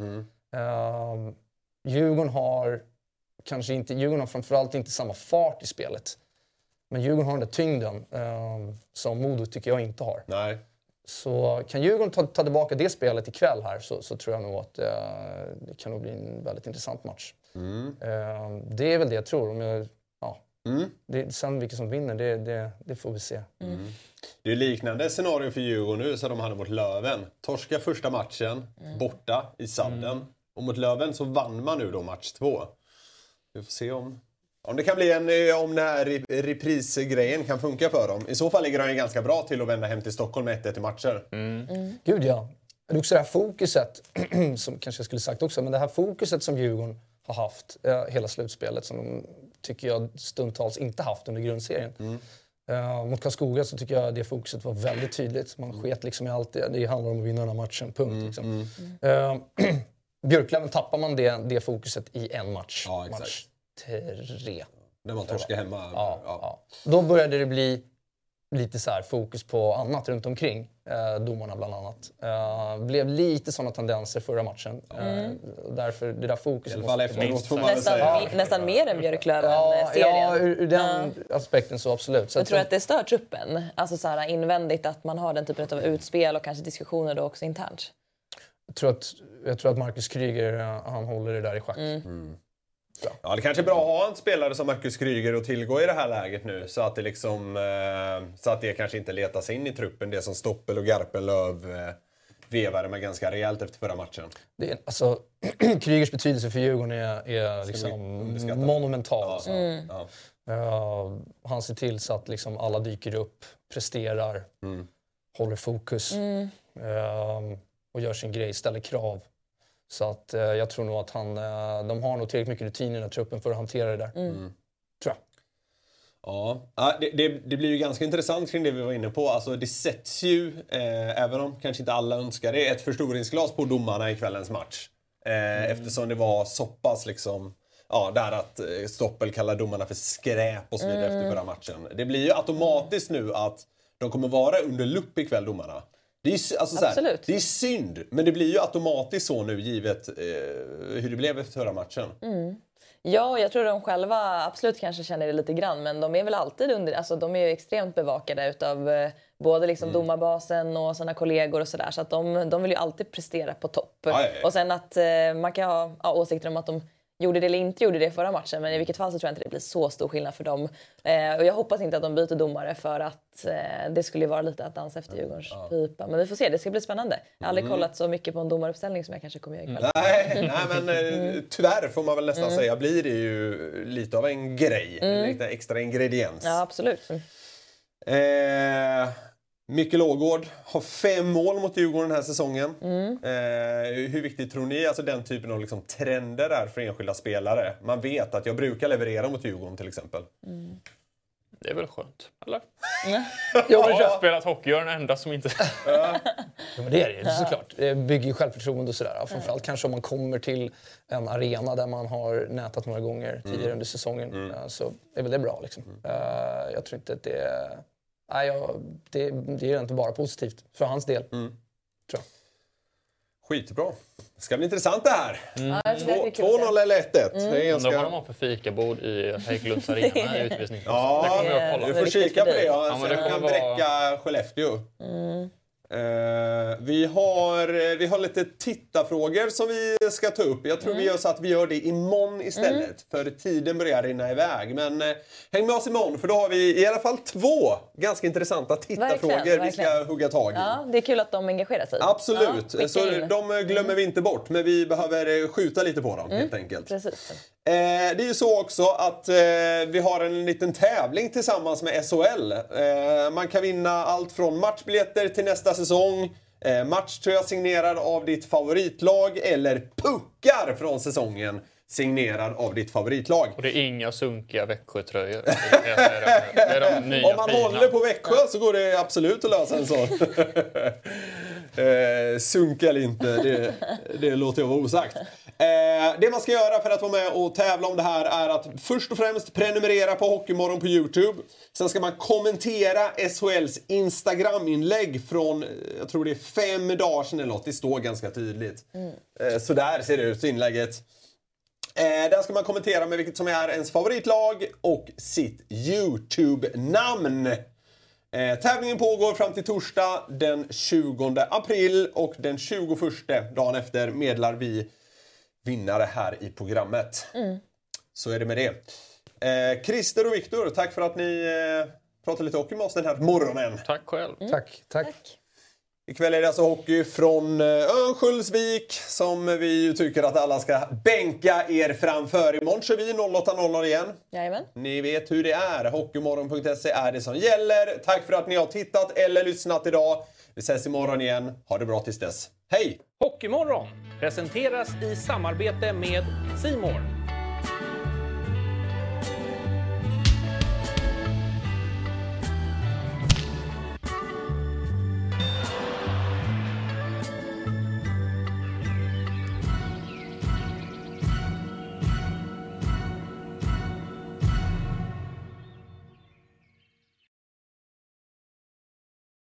Eh, Djurgården har kanske inte, Djurgården har framförallt inte samma fart i spelet. Men Djurgården har den där tyngden eh, som Modo tycker jag inte har. Nej. Så kan Djurgården ta, ta tillbaka det spelet ikväll här så, så tror jag nog att eh, det kan nog bli en väldigt intressant match. Eh, det är väl det jag tror. Om jag, ja. det, sen vilka som vinner, det, det, det får vi se. Det är liknande scenario för Djurgården nu som de hade mot Löven. Torska första matchen borta i sadden. Och mot Löven så vann man nu då match två. Vi får se om, om det kan bli en, eh, om den här re- reprisgrejen kan funka för dem. I så fall ligger de ju ganska bra till att vända hem till Stockholm med 1-1 i matcher. Gud ja. Det är också det här fokuset, som kanske jag skulle sagt också, men det här fokuset som Djurgården har haft eh, hela slutspelet som de tycker jag stundtals inte haft under grundserien. Eh, mot Karlskoga så tycker jag det fokuset var väldigt tydligt. Man sket liksom i allt. Det, det handlar om att vinna den här matchen, punkt. Liksom. Eh, Björklöven tappar man det, det fokuset i en match. Ja, exakt. match tre. När man torskar hemma. Ja, ja. Då började det bli lite så här fokus på annat runt omkring. Eh, domarna bland annat. Eh, blev lite sådana tendenser förra matchen. Eh, därför det där fokuset I alla fall efteråt får man väl Nästan, säga. nästan mer än Ja, Björklöven-serien. ja, ur, ur den aspekten så absolut. Så Jag tror att det stör truppen, alltså så här invändigt att man har den typen av utspel och kanske diskussioner då också internt. Jag, tror att, jag tror att Marcus Kryger, eh, han håller det där i schack. Ja, det kanske är bra att ha en spelare som Marcus Kryger att tillgå i det här läget nu. Så att det, liksom, eh, så att det kanske inte letas in i truppen, det som Stoppel och Garpenlöv eh, vevade med ganska rejält efter förra matchen. Det är, alltså, Krygers betydelse för Djurgården är, är liksom monumental. Ja, alltså. ja. Han ser till så att liksom alla dyker upp, presterar, håller fokus eh, och gör sin grej, ställer krav. Så att, eh, jag tror nog att han, eh, de har nog tillräckligt mycket rutin i den här truppen för att hantera det där. Tror jag. Ja, det, det, det blir ju ganska intressant kring det vi var inne på. Alltså, det sätts ju, eh, även om kanske inte alla önskar det, ett förstoringsglas på domarna i kvällens match. Eh, Eftersom det var så pass liksom, ja, där att eh, Stoppel kallar domarna för skräp och så vidare efter förra matchen. Det blir ju automatiskt nu att de kommer vara under lupp ikväll, domarna. Det är, ju alltså, så här, Absolut. det är synd, men det blir ju automatiskt så nu givet eh, hur det blev efter förra matchen. Ja, och jag tror de själva absolut kanske känner det lite grann men de är väl alltid under, alltså de är ju extremt bevakade utav eh, både liksom domarbasen och sina kollegor och sådär så att de, de vill ju alltid prestera på topp. Ja, ja, ja. Och sen att eh, man kan ha ja, åsikter om att de gjorde det eller inte gjorde det förra matchen men i vilket fall så tror jag inte det blir så stor skillnad för dem. Eh, och jag hoppas inte att de byter domare för att eh, det skulle vara lite att dansa efter Djurgårdens pipa. Men vi får se, det ska bli spännande. Jag har aldrig kollat så mycket på en domaruppställning som jag kanske kommer göra ikväll. Nej, nej men eh, tyvärr får man väl nästan säga blir det ju lite av en grej. Lite extra ingrediens. Ja, absolut. Eh, Mikael Ågård har fem mål mot Djurgården den här säsongen. Eh, hur viktigt tror ni alltså den typen av liksom trender är för enskilda spelare? Man vet att jag brukar leverera mot Djurgården till exempel. Det är väl skönt? Eller? Ja, Jag har spelat hockey, jag är den enda som inte... Ja, men det är det ju såklart. Det bygger ju självförtroende och sådär. Framförallt kanske om man kommer till en arena där man har nätat några gånger tidigare under säsongen. eh, Så är väl det bra liksom. Eh, Jag tror inte att det är... Nej, jag, det, det är inte bara positivt för hans del. Mm. Tror jag. Skitbra. Det ska bli intressant det här. Ja, jag tycker det är kul att se. 2-0 eller 1-1. Det är Undrar vad de ganska... har för fikabord i Hägglunds arena i utvisning. Ja, det kommer jag att det Du får kika på det. Ja. Ja, du kan vara- bräcka Skellefteå. Eh, vi, har, vi har lite tittarfrågor som vi ska ta upp. Jag tror Mm. vi gör så att vi gör det imorgon istället. För tiden börjar rinna iväg. Men eh, häng med oss imorgon för då har vi i alla fall två ganska intressanta tittarfrågor Verkligen, vi ska verkligen. hugga tag i. Ja, det är kul att de engagerar sig. Absolut. Ja, så de glömmer vi inte bort. Men vi behöver eh, skjuta lite på dem helt enkelt. Precis. Eh, det är ju så också att eh, vi har en liten tävling tillsammans med SHL. Eh, man kan vinna allt från matchbiljetter till nästa säsong, eh, matchtröja signerad av ditt favoritlag eller puckar från säsongen signerad av ditt favoritlag. Och det är inga sunkiga Växjötröjor. Det är- det är de nya Om man fina. håller på Växjö så går det absolut att lösa en sån. eh, sunk eller inte, det, det låter jag vara osagt. Eh, det man ska göra för att vara med och tävla om det här är att först och främst prenumerera på Hockeymorgon på Youtube. Sen ska man kommentera SHLs Instagram-inlägg från, eh, jag tror det är fem dagar sedan eller något. Det står ganska tydligt. Eh, så där ser det ut, inlägget. Eh, där ska man kommentera med vilket som är ens favoritlag och sitt YouTube-namn. Eh, tävlingen pågår fram till torsdag den 20 april och den 21 dagen efter medlar vi vinnare här i programmet. Så är det med det. Eh, Christer och Viktor, tack för att ni eh, pratade lite hockey med oss den här morgonen. Tack själv. Tack, tack. Tack. Ikväll är det alltså hockey från eh, Örnsköldsvik som vi ju tycker att alla ska bänka er framför. Imorgon kör vi 08.00 igen. Jajamän. Ni vet hur det är. Hockeymorgon.se är det som gäller. Tack för att ni har tittat eller lyssnat idag. Vi ses imorgon igen. Ha det bra tills dess. Hej! Hockeymorgon presenteras i samarbete med Simor.